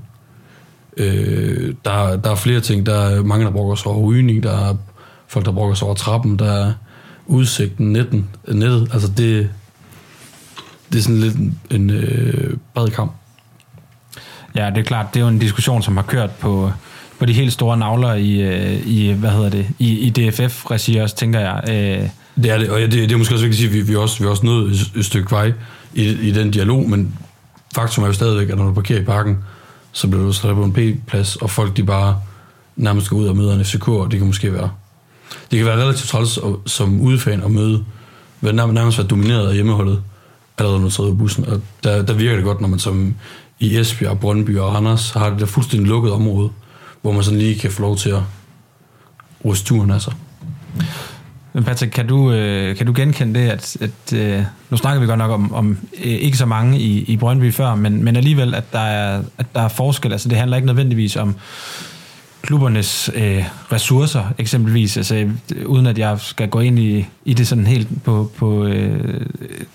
Øh, der, der er flere ting. Der er mange, der bruger sig over rygning. Der er folk, der bruger sig over trappen. Der er udsigten, netten, nettet. Altså det, det er sådan lidt en, en øh, bred kamp. Ja, det er klart. Det er jo en diskussion, som har kørt på, på de helt store navler i, øh, i hvad hedder det, i, i DFF-regi også, tænker jeg. Øh. Det er det, og det, det er måske også vigtigt at sige, at vi, vi, også, vi er også nået et, et stykke vej i, i den dialog, men faktum er jo stadigvæk, at når du parkerer i parken, så bliver du sat på en P-plads, og folk de bare nærmest går ud og møder en FCK, og det kan måske være det kan være relativt træls som udefan at møde, hvad nærmest være domineret af hjemmeholdet, allerede når du i bussen, og der, der virker det godt, når man som i Esbjerg, Brøndby og Anders har det der fuldstændig lukket område, hvor man sådan lige kan få lov til at ruste turen af sig. Men Patrick, kan du, øh, kan du genkende det, at, at øh, nu snakker vi godt nok om, om øh, ikke så mange i, i Brøndby før, men, men alligevel, at der, er, at der er forskel. Altså det handler ikke nødvendigvis om klubbernes øh, ressourcer, eksempelvis, altså øh, uden at jeg skal gå ind i, i det sådan helt på, på øh,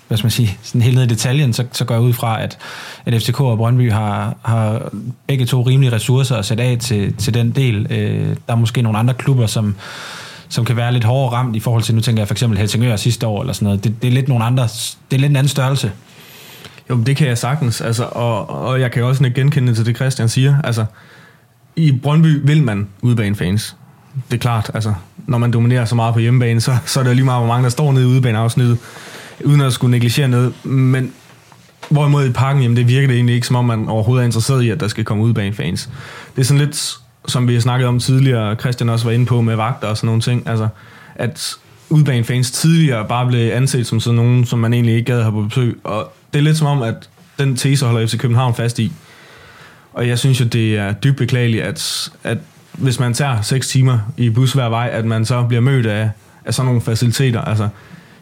hvad skal man sige, sådan helt ned i detaljen, så, så går jeg ud fra, at, at FCK og Brøndby har, har begge to rimelige ressourcer at sætte af til, til den del. Øh, der er måske nogle andre klubber, som som kan være lidt hårdere ramt i forhold til, nu tænker jeg for eksempel Helsingør sidste år eller sådan noget. Det, det er lidt nogle andre, det er lidt en anden størrelse. Jo, det kan jeg sagtens, altså, og, og jeg kan også ikke genkende til det, Christian siger. Altså, i Brøndby vil man fans. Det er klart, altså, når man dominerer så meget på hjemmebane, så, så er det lige meget, hvor mange der står nede i udebaneafsnittet, uden at skulle negligere noget. Men hvorimod i parken, jamen det virker det egentlig ikke, som om man overhovedet er interesseret i, at der skal komme fans. Det er sådan lidt som vi har snakket om tidligere, Christian også var inde på med vagter og sådan nogle ting, altså at udbanefans tidligere bare blev anset som sådan nogen, som man egentlig ikke gad have på besøg, og det er lidt som om, at den tese holder FC København fast i. Og jeg synes jo, det er dybt beklageligt, at, at hvis man tager 6 timer i bus hver vej, at man så bliver mødt af, af sådan nogle faciliteter. Altså,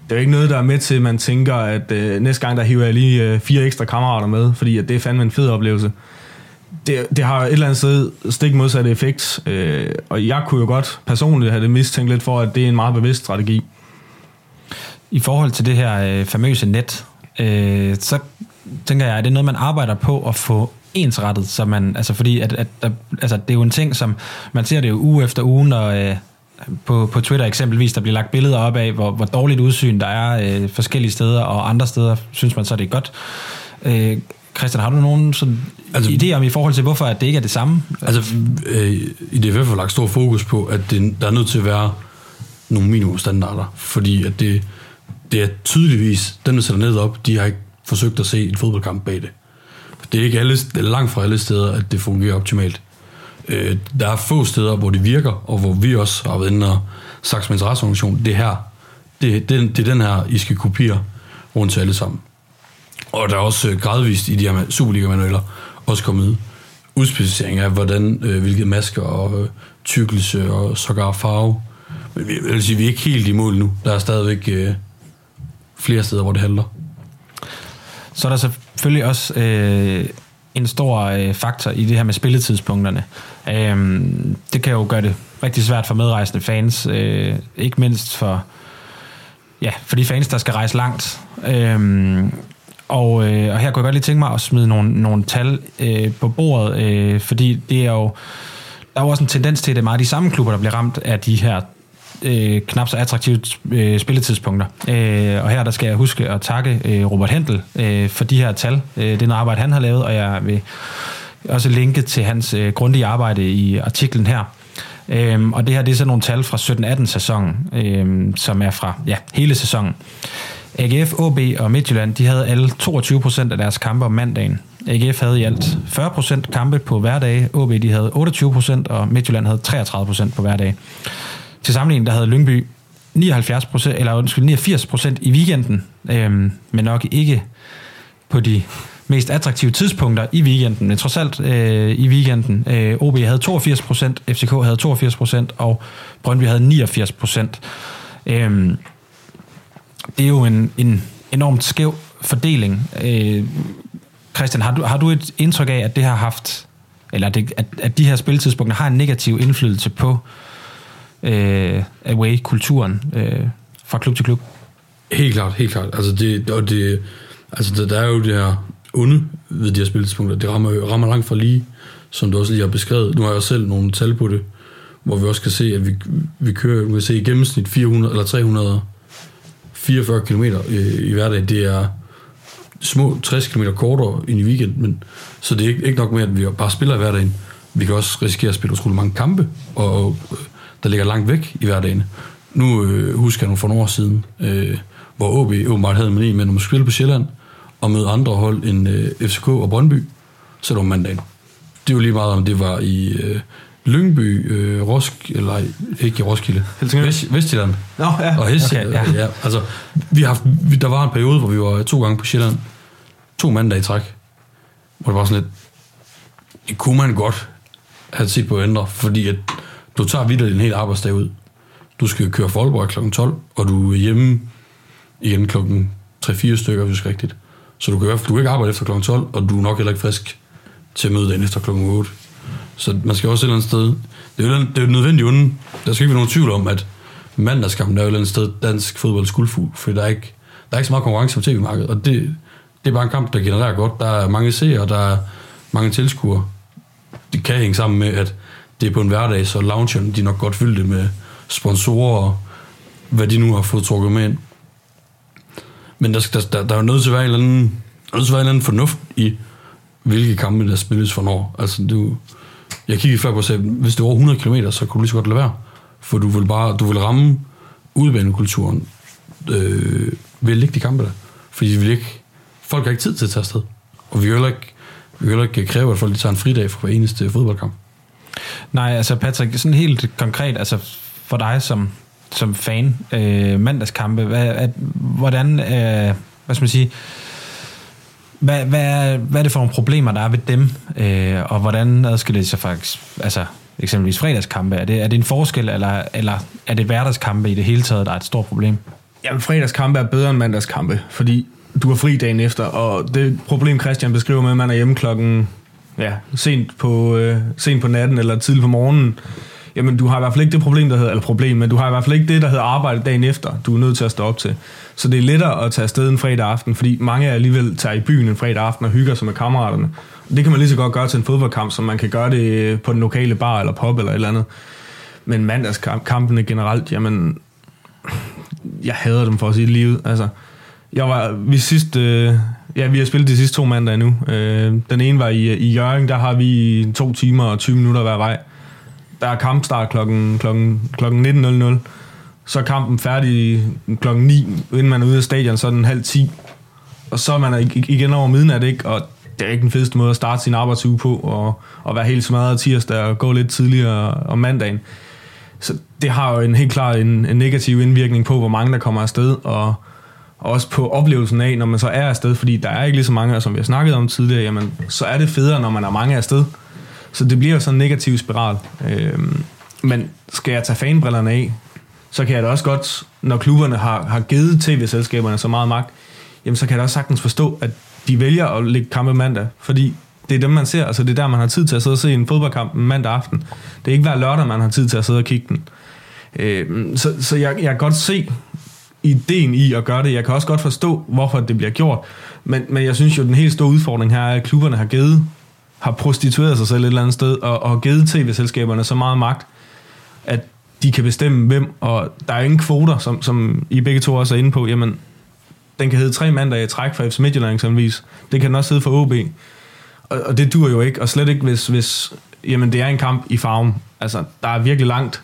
det er jo ikke noget, der er med til, at man tænker, at øh, næste gang, der hiver jeg lige øh, fire ekstra kammerater med, fordi at det er fandme en fed oplevelse det, det har et eller andet sted stik modsatte effekt, øh, og jeg kunne jo godt personligt have det mistænkt lidt for, at det er en meget bevidst strategi. I forhold til det her øh, famøse net, øh, så tænker jeg, at det er noget, man arbejder på at få ensrettet, så man, altså fordi at, at, at altså, det er jo en ting, som man ser det jo uge efter uge, når øh, på, på Twitter eksempelvis, der bliver lagt billeder op af, hvor, hvor dårligt udsyn der er øh, forskellige steder, og andre steder synes man så, det er godt. Øh, Christian, har du nogen sådan altså, idé om i forhold til, hvorfor at det ikke er det samme? Altså, øh, i DFF har lagt stor fokus på, at det, der er nødt til at være nogle minimumstandarder, fordi at det, det er tydeligvis, dem der sætter ned op, de har ikke forsøgt at se en fodboldkamp bag det. Det er ikke alle, det er langt fra alle steder, at det fungerer optimalt. Øh, der er få steder, hvor det virker, og hvor vi også har været inde og sagt som interesseorganisation, det her, det, det, det er den her, I skal kopiere rundt til alle sammen. Og der er også øh, gradvist i de her Superliga-manualer også kommet udspecificering af, hvordan, øh, hvilke masker og øh, tykkelse og sågar farve. Men vi, vil sige, vi er ikke helt i mål nu. Der er stadigvæk øh, flere steder, hvor det handler. Så er der selvfølgelig også øh, en stor øh, faktor i det her med spilletidspunkterne. Øh, det kan jo gøre det rigtig svært for medrejsende fans, øh, ikke mindst for, ja, for de fans, der skal rejse langt. Øh, og, øh, og her kunne jeg godt lige tænke mig at smide nogle, nogle tal øh, på bordet, øh, fordi det er jo, der er jo også en tendens til, at det er meget de samme klubber, der bliver ramt af de her øh, knap så attraktive øh, spilletidspunkter. Øh, og her der skal jeg huske at takke øh, Robert Hentel øh, for de her tal. Øh, det er noget arbejde, han har lavet, og jeg vil også linke til hans øh, grundige arbejde i artiklen her. Øhm, og det her det er så nogle tal fra 17-18 sæsonen, øhm, som er fra ja, hele sæsonen. AGF, OB og Midtjylland, de havde alle 22% af deres kampe om mandagen. AGF havde i alt 40% kampe på hverdag, OB de havde 28%, og Midtjylland havde 33% på hverdag. Til sammenligning, der havde Lyngby 79%, eller undskyld, 89% i weekenden, øhm, men nok ikke på de mest attraktive tidspunkter i weekenden, men trods alt øh, i weekenden. Øh, OB havde 82%, FCK havde 82%, og Brøndby havde 89%. Øhm, det er jo en, en enormt skæv fordeling. Øh, Christian, har du, har du et indtryk af, at det har haft, eller det, at, at de her spilletidspunkter har en negativ indflydelse på øh, away-kulturen øh, fra klub til klub? Helt klart, helt klart. Altså, det, og det, altså der, der er jo det her onde ved de her spiltidspunkter. Det rammer, rammer langt fra lige, som du også lige har beskrevet. Nu har jeg selv nogle tal på det, hvor vi også kan se, at vi, vi kører vi kan se i gennemsnit 400 eller 300 44 km øh, i, i hverdag. Det er små 60 km kortere end i weekend, men, så det er ikke, ikke nok med, at vi bare spiller i hverdagen. Vi kan også risikere at spille utrolig mange kampe, og, og øh, der ligger langt væk i hverdagen. Nu øh, husker jeg nogle for nogle år siden, øh, hvor OB åbenbart havde med en, men når man spille på Sjælland, og møde andre hold end øh, FCK og Brøndby, så det var mandagen. Det var lige meget, om det var i øh, Lyngby, øh, Rosk, eller ikke i Roskilde, Vest, Vestjylland Nå, ja. og Hesse. Okay, ja. ja. altså, vi har haft, der var en periode, hvor vi var to gange på Sjælland, to mandage i træk, hvor det var sådan lidt, det kunne man godt have set på at ændre, fordi at du tager videre en hel arbejdsdag ud. Du skal køre for Aalborg kl. 12, og du er hjemme igen klokken 3-4 stykker, hvis det er rigtigt. Så du kan, du kan ikke arbejde efter kl. 12, og du er nok heller ikke frisk til at møde dagen efter kl. 8. Så man skal også et eller andet sted... Det er jo, det er jo nødvendigt uden. Der skal ikke være nogen tvivl om, at mandagskampen er jo et eller andet sted dansk fodbolds guldfugl, for der er ikke, der er ikke så meget konkurrence på tv-markedet, og det, det er bare en kamp, der genererer godt. Der er mange seere, der er mange tilskuere. Det kan hænge sammen med, at det er på en hverdag, så loungerne, de er nok godt fyldte med sponsorer og hvad de nu har fået trukket med ind. Men der, der, der, der er jo nødt til at være en eller anden, nødt til at være en eller anden fornuft i, hvilke kampe der spilles for når. Altså, du, jeg kiggede før på og sagde, hvis det var over 100 km, så kunne du lige så godt lade være. For du vil bare, du vil ramme udbanekulturen øh, ved at ligge de kampe der. Fordi vi vil ikke, folk har ikke tid til at tage afsted. Og vi kan heller ikke, vi kan ikke kræve, at folk tager en fridag for hver eneste fodboldkamp. Nej, altså Patrick, sådan helt konkret, altså for dig som, som fan, øh, mandagskampe, hvad, at, hvordan, øh, hvad skal man sige, hvad, hvad, er, hvad er det for nogle problemer, der er ved dem, øh, og hvordan adskiller det sig faktisk, altså eksempelvis fredagskampe, er det, er det en forskel, eller, eller er det hverdagskampe i det hele taget, der er et stort problem? Jamen, fredagskampe er bedre end mandagskampe, fordi du har fri dagen efter, og det problem, Christian beskriver med, at man er hjemme klokken ja, sent, på, øh, sent på natten eller tidligt på morgenen, jamen du har i hvert fald ikke det problem, der hedder, eller problem, men du har i hvert fald ikke det, der hedder arbejde dagen efter, du er nødt til at stå op til. Så det er lettere at tage afsted en fredag aften, fordi mange alligevel tager i byen en fredag aften og hygger sig med kammeraterne. Det kan man lige så godt gøre til en fodboldkamp, som man kan gøre det på den lokale bar eller pub eller et eller andet. Men mandagskampene generelt, jamen, jeg hader dem for at sige livet. Altså, jeg var, vi sidst, øh, ja, vi har spillet de sidste to mandage nu. Øh, den ene var i, i Jørgen, der har vi to timer og 20 minutter hver vej. Der er kampstart klokken, klokken, klokken 19.00. Så er kampen færdig klokken 9, inden man er ude af stadion, så er den halv 10. Og så er man igen over midnat, ikke? Og det er ikke den fedeste måde at starte sin arbejdsuge på, og, og være helt smadret tirsdag og gå lidt tidligere om mandagen. Så det har jo en helt klar en, en negativ indvirkning på, hvor mange der kommer afsted, og, og også på oplevelsen af, når man så er afsted, fordi der er ikke lige så mange, og som vi har snakket om tidligere, jamen, så er det federe, når man er mange afsted. Så det bliver jo sådan en negativ spiral. Øhm, men skal jeg tage fanbrillerne af, så kan jeg da også godt, når klubberne har, har givet tv-selskaberne så meget magt, jamen så kan jeg da også sagtens forstå, at de vælger at lægge kampe mandag, fordi det er dem, man ser. Altså, det er der, man har tid til at sidde og se en fodboldkamp en mandag aften. Det er ikke hver lørdag, man har tid til at sidde og kigge den. Øh, så så jeg, jeg kan godt se ideen i at gøre det. Jeg kan også godt forstå, hvorfor det bliver gjort. Men, men jeg synes jo, den helt store udfordring her er, at klubberne har givet har prostitueret sig selv et eller andet sted, og, og givet tv-selskaberne så meget magt, at de kan bestemme hvem, og der er ingen kvoter, som, som I begge to også er inde på, jamen, den kan hedde tre mandag i træk for FC Midtjylland eksempelvis. Det kan den også hedde for OB. Og, og det dur jo ikke, og slet ikke, hvis, hvis jamen, det er en kamp i farven. Altså, der er virkelig langt.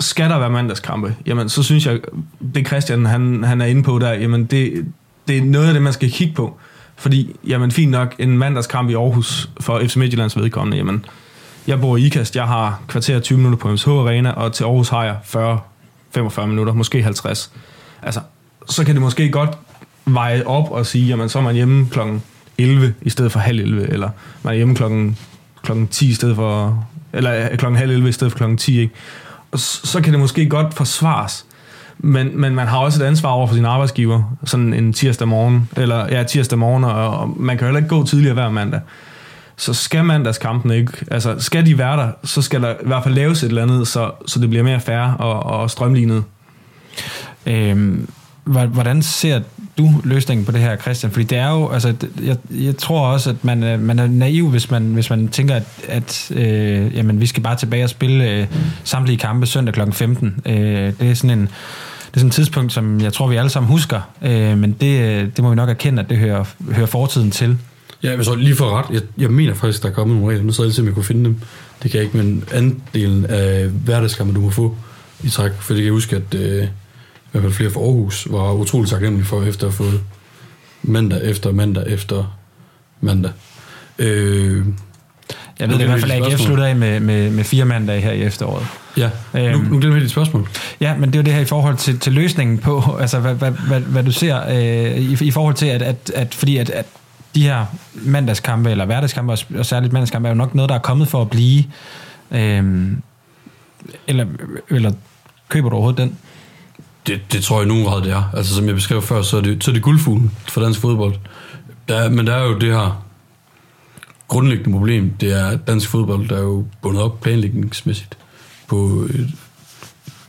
Skal der være mandagskampe? Jamen, så synes jeg, det Christian han, han er inde på der, jamen, det, det er noget af det, man skal kigge på. Fordi, jamen fint nok, en mandagskamp i Aarhus for FC Midtjyllands vedkommende, jamen, jeg bor i Ikast, jeg har kvarter 20 minutter på MSH Arena, og til Aarhus har jeg 40, 45 minutter, måske 50. Altså, så kan det måske godt veje op og sige, jamen så er man hjemme klokken 11 i stedet for halv 11, eller man er hjemme klokken, klokken 10 i stedet for, eller øh, klokken halv 11 i stedet for klokken 10, ikke? Og så kan det måske godt forsvares, men, men man har også et ansvar over for sin arbejdsgiver, sådan en tirsdag morgen, eller ja, tirsdag morgen, og, og man kan heller ikke gå tidligere hver mandag. Så skal mandagskampen ikke, altså skal de være der, så skal der i hvert fald laves et eller andet, så, så det bliver mere færre og, og strømlignet. Øhm, hvordan ser du løsningen på det her, Christian? Fordi det er jo, altså, jeg, jeg tror også, at man, øh, man er naiv, hvis man, hvis man tænker, at, at øh, jamen, vi skal bare tilbage og spille øh, samtlige kampe søndag kl. 15. Øh, det er sådan en det er sådan et tidspunkt, som jeg tror, vi alle sammen husker, øh, men det, øh, det må vi nok erkende, at det hører, hører fortiden til. Ja, men så lige for ret, jeg, jeg mener faktisk, der er kommet nogle regler, nu så jeg jeg kunne finde dem. Det kan jeg ikke, men andelen af hverdagskampe, du må få i træk, for det kan jeg huske, at øh, i hvert fald flere fra Aarhus var utroligt taknemmelige for, efter at have fået mandag efter mandag efter mandag. Øh, jeg ved det i hvert fald, at AGF slutter af med, med, med fire mandage her i efteråret. Ja, øhm, nu, nu glemmer jeg dit spørgsmål. Ja, men det er jo det her i forhold til, til løsningen på, altså hvad, hvad, hvad, hvad du ser øh, i, i forhold til, at, at, at fordi at, at de her mandagskampe, eller hverdagskampe, og særligt mandagskampe, er jo nok noget, der er kommet for at blive. Øh, eller, eller køber du overhovedet den? Det, det tror jeg nu nogen grad, det er. Altså som jeg beskrev før, så er det, så er det guldfuglen for dansk fodbold. Der, men der er jo det her grundlæggende problem, det er, dansk fodbold der er jo bundet op planlægningsmæssigt på et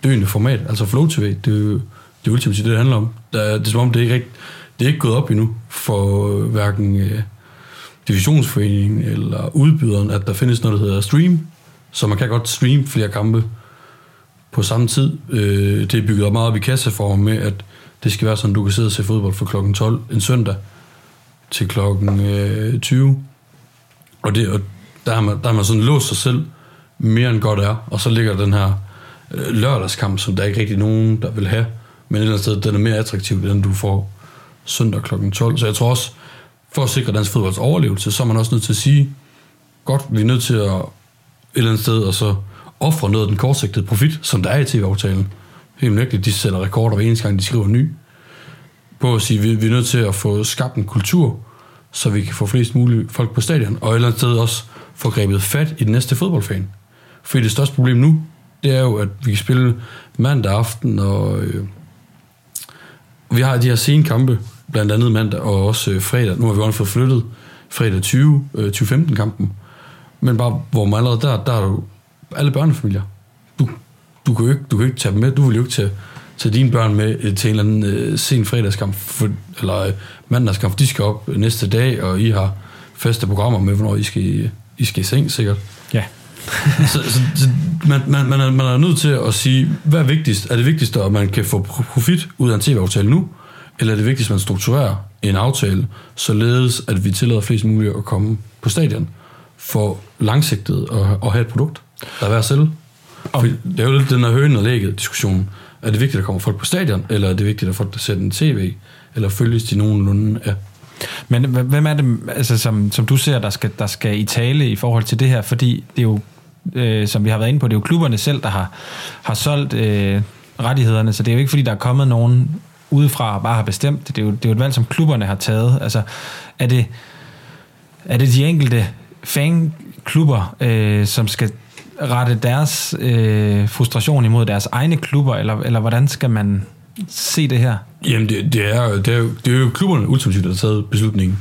døende format, altså Flow TV, det er jo det ultimative, det, det handler om. Der, det er som om, det er ikke, rigt, det er ikke gået op endnu for øh, hverken øh, divisionsforeningen eller udbyderen, at der findes noget, der hedder stream, så man kan godt streame flere kampe på samme tid. Øh, det er bygget op meget op i kasseform med, at det skal være sådan, du kan sidde og se fodbold fra klokken 12 en søndag til klokken øh, 20 og, det, og der, har man, der har man sådan låst sig selv mere end godt er, og så ligger den her øh, lørdagskamp, som der er ikke rigtig nogen, der vil have, men et eller andet sted, den er mere attraktiv, end du får søndag kl. 12. Så jeg tror også, for at sikre dansk fodbolds overlevelse, så er man også nødt til at sige, godt, vi er nødt til at et eller andet sted, og så ofre noget af den kortsigtede profit, som der er i tv-aftalen. Helt nøgtigt, de sætter rekorder hver eneste gang, de skriver ny. På at sige, vi, vi er nødt til at få skabt en kultur, så vi kan få flest mulige folk på stadion, og et eller andet sted også få grebet fat i den næste fodboldfan. For det største problem nu, det er jo, at vi kan spille mandag aften, og øh, vi har de her sene kampe, blandt andet mandag og også øh, fredag. Nu har vi også fået flyttet fredag 20, øh, 2015-kampen. Men bare, hvor man allerede der, der er jo alle børnefamilier. Du, du, kan jo ikke, du kan ikke tage dem med, du vil jo ikke tage tage dine børn med øh, til en eller anden øh, sen fredagskamp, for, eller øh, mandagskamp, de skal op næste dag, og I har faste programmer med, hvornår I skal, I skal i seng, sikkert. Ja. så, så, så man, man, man, er, man er nødt til at sige, hvad er vigtigst? Er det vigtigst, at man kan få profit ud af en tv-aftale nu, eller er det vigtigst, at man strukturerer en aftale, således at vi tillader flest muligt at komme på stadion for langsigtet og, og have et produkt, der er værd at sælge. Og det er jo lidt den her høne og lægget diskussion. Er det vigtigt, at der kommer folk på stadion, eller er det vigtigt, at folk der sætter en tv, eller følges de nogenlunde af? Men hvem er det, altså, som, som du ser, der skal, der skal i tale i forhold til det her? Fordi det er jo, øh, som vi har været inde på, det er jo klubberne selv, der har, har solgt øh, rettighederne, så det er jo ikke, fordi der er kommet nogen udefra bare har bestemt det. Er jo, det er jo et valg, som klubberne har taget. Altså, er det, er det de enkelte fanklubber, øh, som skal rette deres øh, frustration imod deres egne klubber, eller, eller hvordan skal man se det her? Jamen, det, det, er, det, er, jo, det er jo klubberne ultimativt, der har taget beslutningen.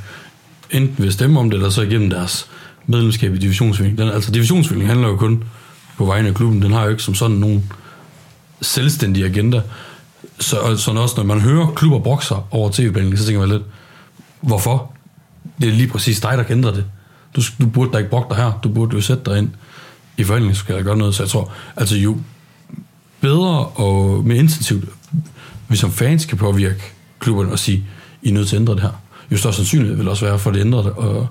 enten ved at stemme om det, eller så igennem deres medlemskab i divisionsfølgning. Den, altså divisionsfølgning handler jo kun på vegne af klubben. Den har jo ikke som sådan nogen selvstændig agenda. Så, sådan også når man hører klubber brokser over tv-behandling, så tænker man lidt, hvorfor? Det er lige præcis dig, der kan ændre det. Du, du burde da ikke brokke dig her. Du burde jo sætte dig ind i forhandlingen, skal der gøre noget. Så jeg tror, altså jo bedre og mere intensivt, vi som fans kan påvirke klubberne og sige, I er nødt til at ændre det her. Jo større sandsynlighed vil også være for, at det ændrer det, og,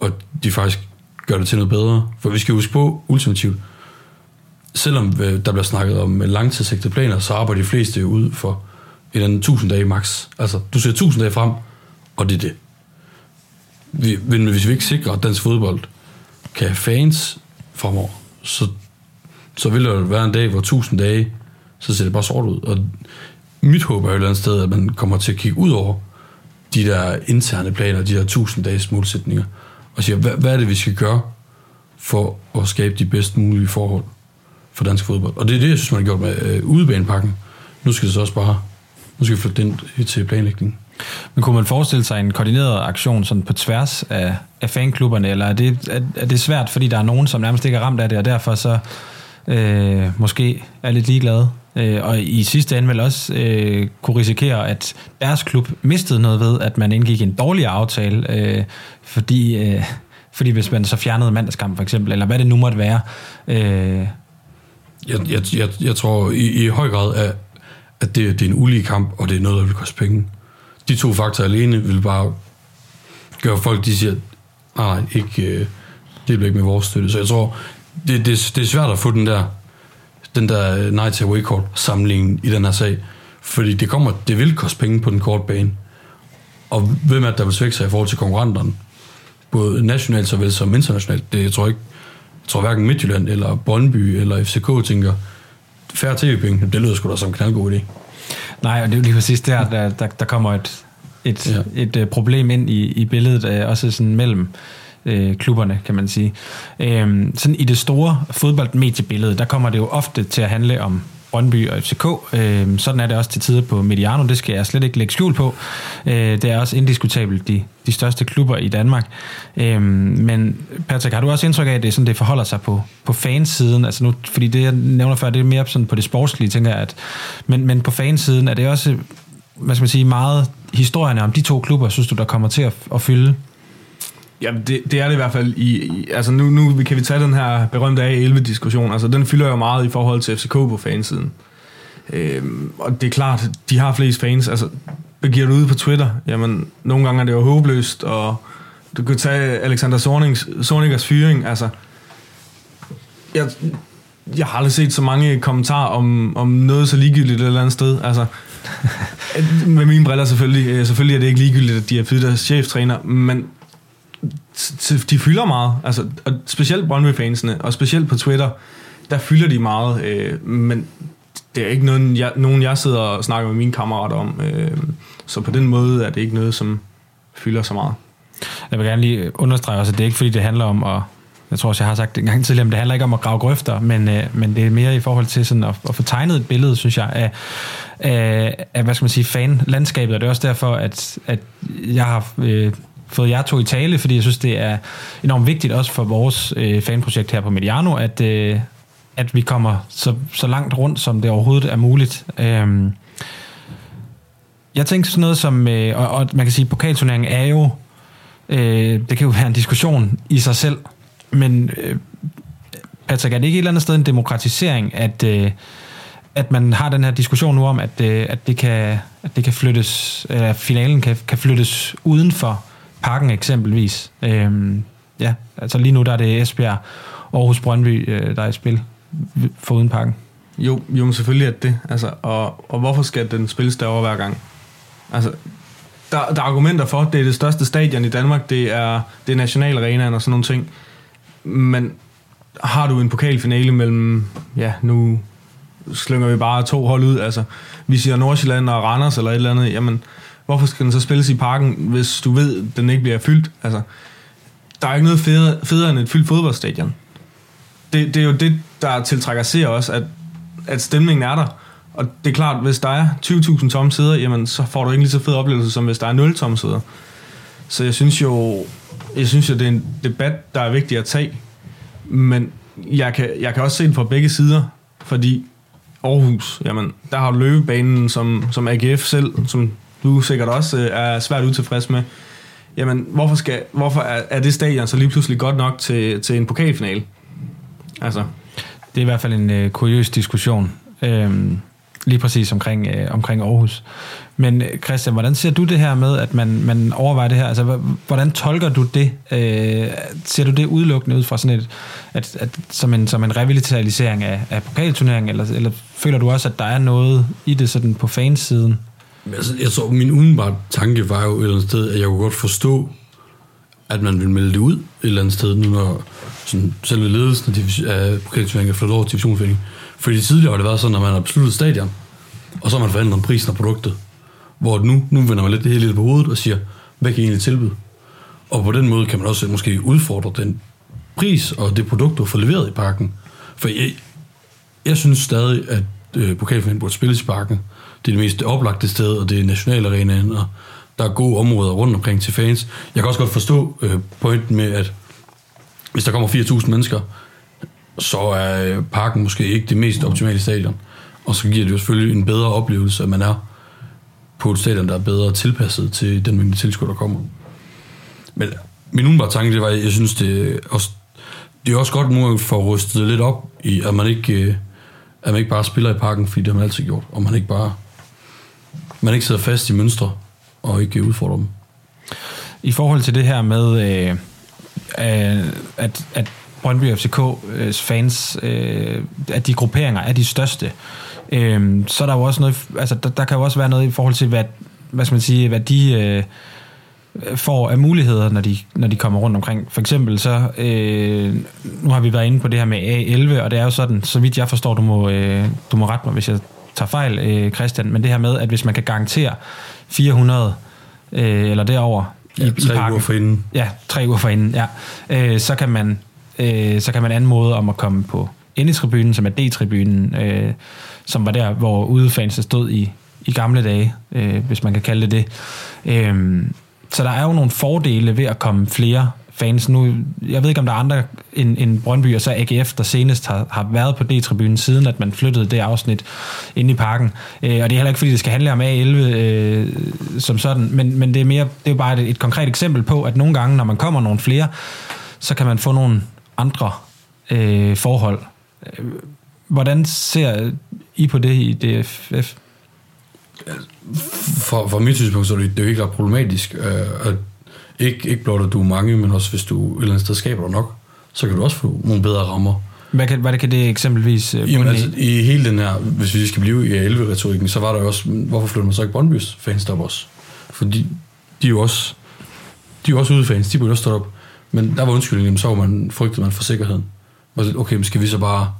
og de faktisk gør det til noget bedre. For vi skal huske på, ultimativt, selvom øh, der bliver snakket om øh, langtidssigtede planer, så arbejder de fleste jo ud for en eller 1000 dage max. Altså, du ser 1000 dage frem, og det er det. Vi, men hvis vi ikke sikrer, at dansk fodbold kan have fans fremover, så, så vil der være en dag, hvor 1000 dage, så ser det bare sort ud. Og mit håb er jo et eller andet sted, at man kommer til at kigge ud over de der interne planer, de der 1000 dages målsætninger, og siger, hvad, hvad er det, vi skal gøre for at skabe de bedst mulige forhold for dansk fodbold. Og det er det, jeg synes, man har gjort med øh, udebanepakken. Nu skal det så også bare, nu skal vi flytte den til planlægningen. Men kunne man forestille sig en koordineret aktion sådan på tværs af, af fanklubberne, eller er det, er, er det svært, fordi der er nogen, som nærmest ikke er ramt af det, og derfor så øh, måske er lidt ligeglade? Øh, og i sidste ende vel også øh, kunne risikere, at deres klub mistede noget ved, at man indgik en dårlig aftale, øh, fordi, øh, fordi hvis man så fjernede mandagskamp for eksempel, eller hvad det nu måtte være, øh, jeg, jeg, jeg, jeg tror i, i høj grad, at, at det, det er en ulige kamp, og det er noget, der vil koste penge. De to faktorer alene vil bare gøre folk, de siger, nej, ikke, øh, det bliver ikke med vores støtte. Så jeg tror, det, det, det er svært at få den der, den der øh, nej til away court sammenligning i den her sag, fordi det kommer, det vil koste penge på den korte bane. Og hvem er det, der vil svække sig i forhold til konkurrenterne? Både nationalt såvel som internationalt. Det, jeg tror ikke, jeg tror hverken Midtjylland eller Brøndby eller FCK tænker, færre tv-penge, det lyder sgu da som en knaldgod idé. Nej, og det er jo lige præcis der, der, der, der kommer et, et, ja. et, et uh, problem ind i, i billedet, uh, også sådan mellem uh, klubberne, kan man sige. Uh, sådan i det store fodboldmediebillede, der kommer det jo ofte til at handle om Brøndby og FCK. Øh, sådan er det også til tider på Mediano, det skal jeg slet ikke lægge skjul på. Øh, det er også indiskutabelt de, de største klubber i Danmark. Øh, men Patrick, har du også indtryk af, at det, sådan, det forholder sig på, på fansiden? Altså nu, fordi det, jeg nævner før, det er mere sådan på det sportslige, tænker jeg. At, men, men på fansiden er det også hvad skal man sige, meget historierne om de to klubber, synes du, der kommer til at, at fylde? Ja, det, det er det i hvert fald. I, i, altså nu, nu kan vi tage den her berømte A11-diskussion. Altså den fylder jo meget i forhold til FCK på fansiden. Øhm, og det er klart, de har flest fans. Altså, begiver du ud på Twitter, jamen nogle gange er det jo håbløst, og du kan tage Alexander Sornings, Sorningers fyring. Altså, jeg, jeg har aldrig set så mange kommentarer om, om noget så ligegyldigt et eller andet sted. Altså, med mine briller selvfølgelig. Øh, selvfølgelig er det ikke ligegyldigt, at de har fyret deres cheftræner, men de fylder meget. Altså, og specielt Brøndby-fansene, og specielt på Twitter, der fylder de meget. Øh, men det er ikke nogen jeg, nogen, jeg sidder og snakker med mine kammerater om. Øh, så på den måde er det ikke noget, som fylder så meget. Jeg vil gerne lige understrege også, at det er ikke fordi, det handler om at jeg tror også, jeg har sagt det en gang tidligere, men det handler ikke om at grave grøfter, men, øh, men det er mere i forhold til sådan at, at få tegnet et billede, synes jeg, af, af, af hvad skal man sige, fanlandskabet, og det er også derfor, at, at jeg har øh, fået jer to i tale, fordi jeg synes, det er enormt vigtigt også for vores øh, fanprojekt her på Mediano, at, øh, at vi kommer så, så langt rundt, som det overhovedet er muligt. Øhm, jeg tænker sådan noget som, øh, og, og man kan sige, pokalturneringen er jo, øh, det kan jo være en diskussion i sig selv, men øh, Patrick, er det ikke et eller andet sted en demokratisering, at, øh, at man har den her diskussion nu om, at, øh, at, det, kan, at det kan flyttes, eller finalen kan, kan flyttes udenfor parken eksempelvis. Øhm, ja, altså lige nu der er det Esbjerg, Aarhus Brøndby, øh, der er i spil for uden parken. Jo, jo, men selvfølgelig er det. Altså, og, og hvorfor skal den spilles derovre hver gang? Altså, der, der er argumenter for, at det er det største stadion i Danmark, det er, det er nationalarenaen og sådan nogle ting. Men har du en pokalfinale mellem, ja, nu slynger vi bare to hold ud, altså vi siger Nordsjælland og Randers eller et eller andet, jamen hvorfor skal den så spilles i parken, hvis du ved, at den ikke bliver fyldt? Altså, der er ikke noget federe, federe end et fyldt fodboldstadion. Det, det er jo det, der tiltrækker ser også, at, at stemningen er der. Og det er klart, hvis der er 20.000 tomme sæder, jamen så får du ikke lige så fed oplevelse, som hvis der er 0 tomme sæder. Så jeg synes jo, jeg synes jo, det er en debat, der er vigtig at tage. Men jeg kan, jeg kan også se det fra begge sider, fordi Aarhus, jamen, der har løbebanen, som, som AGF selv, som du sikkert også øh, er svært utilfreds med. Jamen, hvorfor, skal, hvorfor er, er det stadion så lige pludselig godt nok til, til en pokalfinale? Altså, Det er i hvert fald en øh, kuriøs diskussion. øh, lige præcis omkring, øh, omkring Aarhus. Men øh, Christian, hvordan ser du det her med, at man, man overvejer det her? Altså, hvordan tolker du det? Øh, ser du det udelukkende ud fra sådan et, at, at, som, en, som en revitalisering af, af pokalturneringen, eller, eller føler du også, at der er noget i det sådan på fansiden? Men Altså, jeg tror, min umiddelbare tanke var jo et eller andet sted, at jeg kunne godt forstå, at man ville melde det ud et eller andet sted, nu når sådan, selve ledelsen af, divis- pokalturneringen er flyttet over til divisionsforeningen. Fordi tidligere har det været sådan, at man har besluttet stadion, og så har man forhandlet om prisen af produktet. Hvor nu, nu vender man lidt det hele lidt på hovedet og siger, hvad kan I egentlig tilbyde? Og på den måde kan man også måske udfordre den pris og det produkt, du får leveret i parken. For jeg, jeg synes stadig, at øh, pokalfinalen burde spilles i parken. Det er det mest oplagte sted, og det er nationalarenaen, og der er gode områder rundt omkring til fans. Jeg kan også godt forstå øh, pointen med, at hvis der kommer 4.000 mennesker, så er øh, parken måske ikke det mest optimale stadion. Og så giver det jo selvfølgelig en bedre oplevelse, at man er på et stadion, der er bedre tilpasset til den mængde tilskuere, der kommer. Men min umiddelbare tanke, det var, at jeg synes, det er også, det er også godt nu for at ryste lidt op i, at man ikke, øh, at man ikke bare spiller i parken, fordi det har man altid gjort, og man ikke bare man ikke sidder fast i mønstre og ikke udfordrer dem. I forhold til det her med, øh, øh at, at Brøndby FCK's øh, fans, øh, at de grupperinger er de største, øh, så er der jo også noget, altså der, der kan jo også være noget i forhold til, hvad, hvad skal man sige, hvad de øh, får af muligheder, når de, når de kommer rundt omkring. For eksempel så, øh, nu har vi været inde på det her med A11, og det er jo sådan, så vidt jeg forstår, du må, øh, du må rette mig, hvis jeg tager fejl, øh, Christian, men det her med, at hvis man kan garantere 400 øh, eller derover i, Ja, i tre parken, uger forinden. Ja, tre uger forinden, ja. Øh, så, kan man, øh, så kan man anmode om at komme på indetribunen, som er D-tribunen, øh, som var der, hvor udefansene stod i, i gamle dage, øh, hvis man kan kalde det det. Øh, så der er jo nogle fordele ved at komme flere fans. Nu, jeg ved ikke, om der er andre end, end Brøndby og så AGF, der senest har, har været på D-tribunen, siden at man flyttede det afsnit ind i parken. Øh, og det er heller ikke, fordi det skal handle om A11 øh, som sådan, men, men det er mere det er jo bare et, et konkret eksempel på, at nogle gange, når man kommer nogle flere, så kan man få nogle andre øh, forhold. Øh, hvordan ser I på det i DFF? For, for mit synspunkt, så er det, det er jo ikke ret problematisk, øh, at ikke, ikke blot at du er mange, men også hvis du et eller andet sted skaber dig nok, så kan du også få nogle bedre rammer. Hvad kan, hvad kan det eksempelvis øh, Jamen, altså, i? hele den her, hvis vi skal blive i 11-retorikken, så var der jo også, hvorfor flytter man så ikke Brøndbys fans op også? Fordi de er jo også, de er jo også udefans, de burde også stå op. Men der var undskyldningen, så var man, frygtede man for sikkerheden. Og Okay, men skal vi så bare,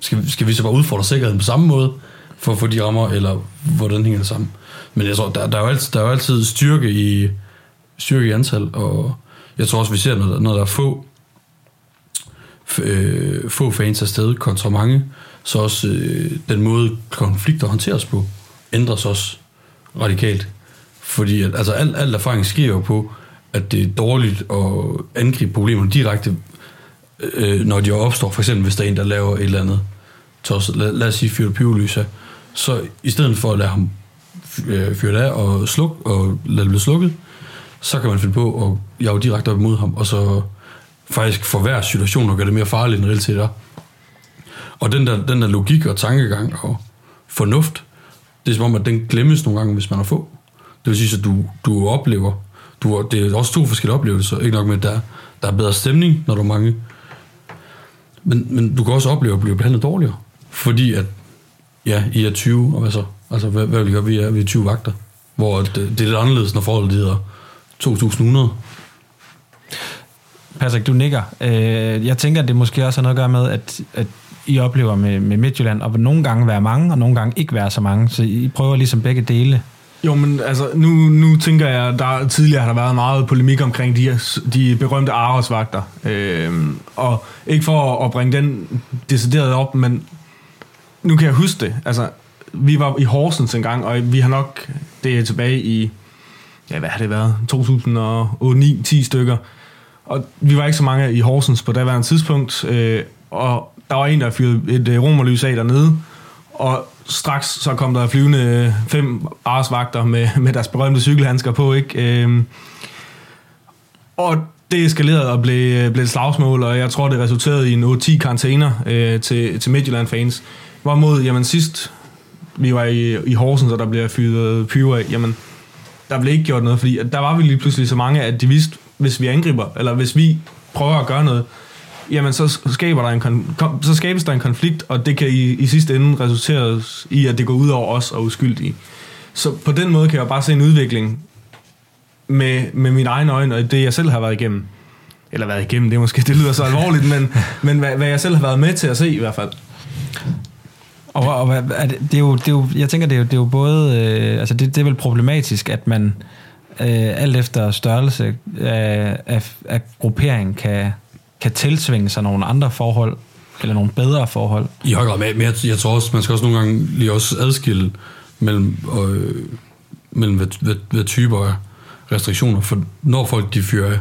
skal, vi- skal vi så bare udfordre sikkerheden på samme måde, for at få de rammer, eller hvordan hænger det sammen? Men jeg tror, der, der, er, jo altid, der er jo altid styrke i, styrke i antal, og jeg tror også, vi ser, når, der- når der er få, øh, få fans afsted kontra mange, så også øh, den måde konflikter håndteres på, ændres også radikalt. Fordi at, altså, al, al erfaring sker jo på, at det er dårligt at angribe problemerne direkte, øh, øh når de opstår. For eksempel, hvis der er en, der laver et eller andet tosset. Lad, lad os sige, fyre pyrolyser. Så i stedet for at lade ham øh, fyre det af og sluk, og lade det blive slukket, så kan man finde på at jage direkte op imod ham, og så faktisk forværre situationen og gøre det mere farligt, end reelt set er. Og den der, den der logik og tankegang og fornuft, det er som om, at den glemmes nogle gange, hvis man har få. Det vil sige, at du, du oplever, du, det er også to forskellige oplevelser, ikke nok med, at der, der er bedre stemning, når du er mange, men, men du kan også opleve at blive behandlet dårligere, fordi at, ja, I er 20, og hvad så? Altså, hvad, hvad vil I gøre? Vi er, vi er 20 vagter, hvor det, det er lidt anderledes, når forholdet hedder 2100. Patrick, du nikker. Øh, jeg tænker, at det måske også har noget at gøre med, at, at I oplever med, med Midtjylland, og nogle gange være mange, og nogle gange ikke være så mange. Så I prøver ligesom begge dele. Jo, men altså, nu, nu tænker jeg, der tidligere har der været meget polemik omkring de, de berømte Aros-vagter. Øhm, og ikke for at bringe den decideret op, men nu kan jeg huske det. Altså, vi var i Horsens en gang, og vi har nok, det er tilbage i ja, hvad har det været, 2008-9-10 stykker. Og vi var ikke så mange i Horsens på daværende tidspunkt, øh, og der var en, der fyrede et øh, romerlys af dernede, og straks så kom der flyvende øh, fem arsvagter med, med deres berømte cykelhandsker på, ikke? Øh, og det eskalerede og blev, øh, blev et slagsmål, og jeg tror, det resulterede i en 8-10 karantæner øh, til, til Midtjylland-fans. Hvorimod, jamen sidst vi var i, i Horsens, og der blev fyret pyre af, jamen der blev ikke gjort noget, fordi der var vi lige pludselig så mange, at de vidste, hvis vi angriber, eller hvis vi prøver at gøre noget, jamen så, skaber der en kon- så skabes der en konflikt, og det kan i, i sidste ende resultere i, at det går ud over os og uskyldige. Så på den måde kan jeg bare se en udvikling med, med mine egne øjne, og det jeg selv har været igennem. Eller været igennem, det måske, det lyder så alvorligt, men, men hvad, hvad jeg selv har været med til at se i hvert fald. Og, og hvad, er det, det, er jo, det er jo, jeg tænker, det er jo, det er jo både, øh, altså det, det er vel problematisk, at man øh, alt efter størrelse øh, af, af, af grupperingen kan, kan tilsvinge sig nogle andre forhold, eller nogle bedre forhold. I høj grad, men jeg, jeg tror også, man skal også nogle gange lige også adskille mellem, øh, mellem hvad, hvad, hvad typer af restriktioner, for når folk de fyrer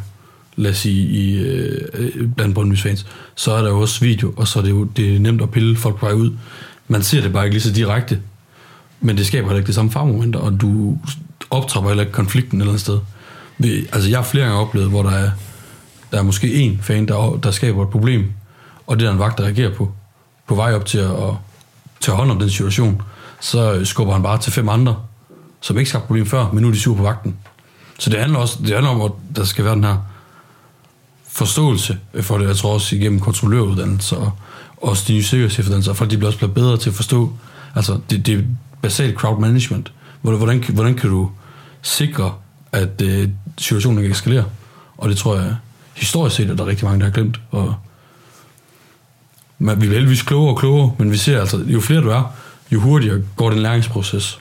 lad os sige, i, øh, øh blandt Brøndby's fans, så er der jo også video, og så er det jo det er nemt at pille folk på vej ud. Man ser det bare ikke lige så direkte, men det skaber heller ikke det samme farmomenter, og du optrapper heller ikke konflikten et eller andet sted. Vi, altså jeg har flere gange oplevet, hvor der er, der er måske en fan, der, der skaber et problem, og det er der en vagt, der reagerer på, på vej op til at, at tage hånd om den situation, så skubber han bare til fem andre, som ikke skabte problem før, men nu er de sur på vagten. Så det handler også det handler om, at der skal være den her forståelse for det, jeg tror også igennem kontrolløruddannelse og også de nye sikkerhedsuddannelser, og folk de bliver også blevet bedre til at forstå, altså det, det er basalt crowd management. Hvordan, hvordan, hvordan kan du sikre, at øh, situationen ikke eskalerer? Og det tror jeg, historisk set, at der er rigtig mange, der har glemt. Og man, vi bliver heldigvis klogere og klogere, men vi ser altså, jo flere du er, jo hurtigere går den læringsproces.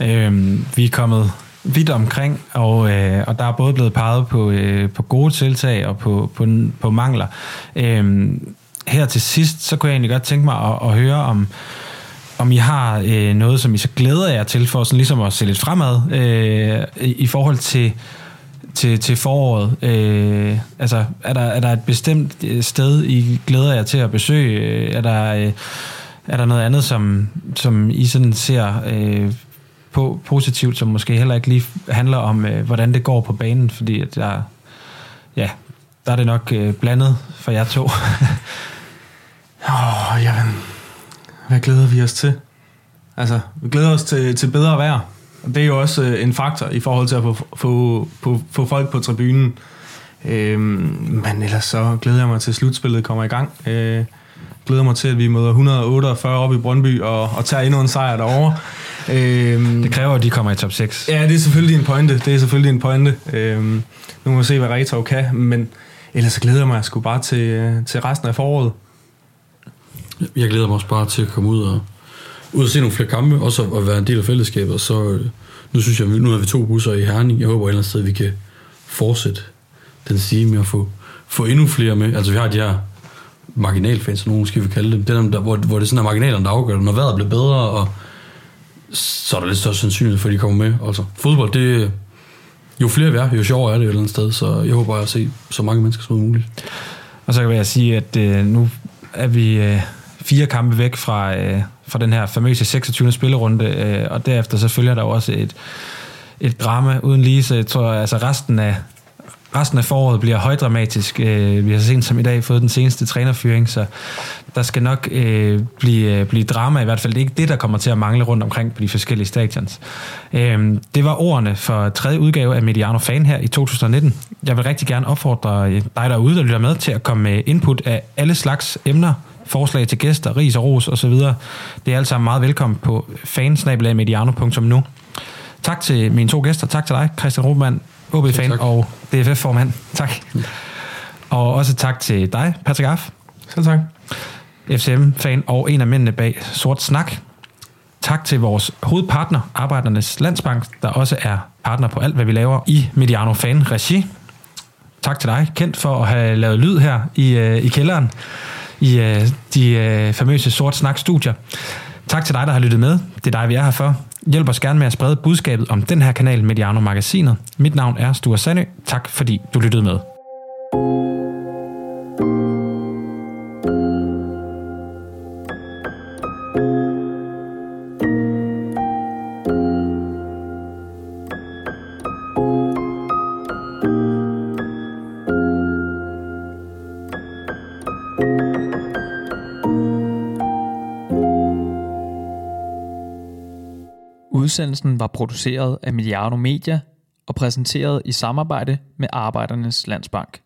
Øhm, vi er kommet vidt omkring, og, øh, og der er både blevet peget på, øh, på gode tiltag og på, på, på mangler. Øhm, her til sidst, så kunne jeg egentlig godt tænke mig at, at høre om, om I har øh, noget, som I så glæder jer til, for sådan ligesom at se lidt fremad, øh, i forhold til, til, til foråret. Øh, altså, er der, er der et bestemt øh, sted, I glæder jer til at besøge? Øh, er der, øh, er der noget andet, som, som I sådan ser øh, på positivt, som måske heller ikke lige handler om, øh, hvordan det går på banen? Fordi at der, ja, der er det nok øh, blandet for jer to. Åh, oh, jamen, hvad glæder vi os til? Altså, vi glæder os til, til bedre vejr. Og det er jo også øh, en faktor i forhold til at få, få, få, få folk på tribunen. Øhm, men ellers så glæder jeg mig til, at slutspillet kommer i gang. Øh, glæder mig til, at vi møder 148 op i Brøndby og, og tager endnu en sejr derovre. Øhm, det kræver, at de kommer i top 6. Ja, det er selvfølgelig en pointe. Det er selvfølgelig en pointe. Øhm, nu må vi se, hvad Retov kan, men ellers så glæder jeg mig sgu bare til, øh, til resten af foråret. Jeg glæder mig også bare til at komme ud og, ud og se nogle flere kampe, også at være en del af fællesskabet. Så øh, nu synes jeg, nu har vi to busser i Herning. Jeg håber et eller andet sted, at vi kan fortsætte den stige med at få, få endnu flere med. Altså vi har de her marginalfans, nogen skal vi kalde dem. Det der, hvor, hvor det er sådan er marginalerne, der afgør det. Når vejret bliver bedre, og så er der lidt større sandsynlighed for, at de kommer med. Altså fodbold, det jo flere vi er, jo sjovere er det et eller andet sted. Så jeg håber at se så mange mennesker som muligt. Og så kan jeg sige, at øh, nu er vi... Øh fire kampe væk fra, øh, fra den her famøse 26. spillerunde, øh, og derefter så følger der også et, et drama uden lige, så jeg tror, altså resten af, resten af foråret bliver højdramatisk. Øh, vi har sent som i dag fået den seneste trænerfyring, så der skal nok øh, blive, øh, blive drama i hvert fald. Det er ikke det, der kommer til at mangle rundt omkring på de forskellige stadions. Øh, det var ordene for tredje udgave af Mediano Fan her i 2019. Jeg vil rigtig gerne opfordre øh, dig derude, der lytter med, til at komme med input af alle slags emner, forslag til gæster, ris og ros osv. Det er alt sammen meget velkommen på fansnabelag.mediano.nu. Tak til mine to gæster. Tak til dig, Christian Rubemann, OB-fan og DFF-formand. Tak. Og også tak til dig, Patrick Aff. Selv tak. FCM-fan og en af mændene bag Sort Snak. Tak til vores hovedpartner, Arbejdernes Landsbank, der også er partner på alt, hvad vi laver i Mediano Fan Regi. Tak til dig, kendt for at have lavet lyd her i, uh, i kælderen i øh, de øh, famøse Sort Snak studier. Tak til dig, der har lyttet med. Det er dig, vi er her for. Hjælp os gerne med at sprede budskabet om den her kanal Mediano Magasinet. Mit navn er Sture Sandø. Tak fordi du lyttede med. Udsendelsen var produceret af Mediano Media og præsenteret i samarbejde med Arbejdernes Landsbank.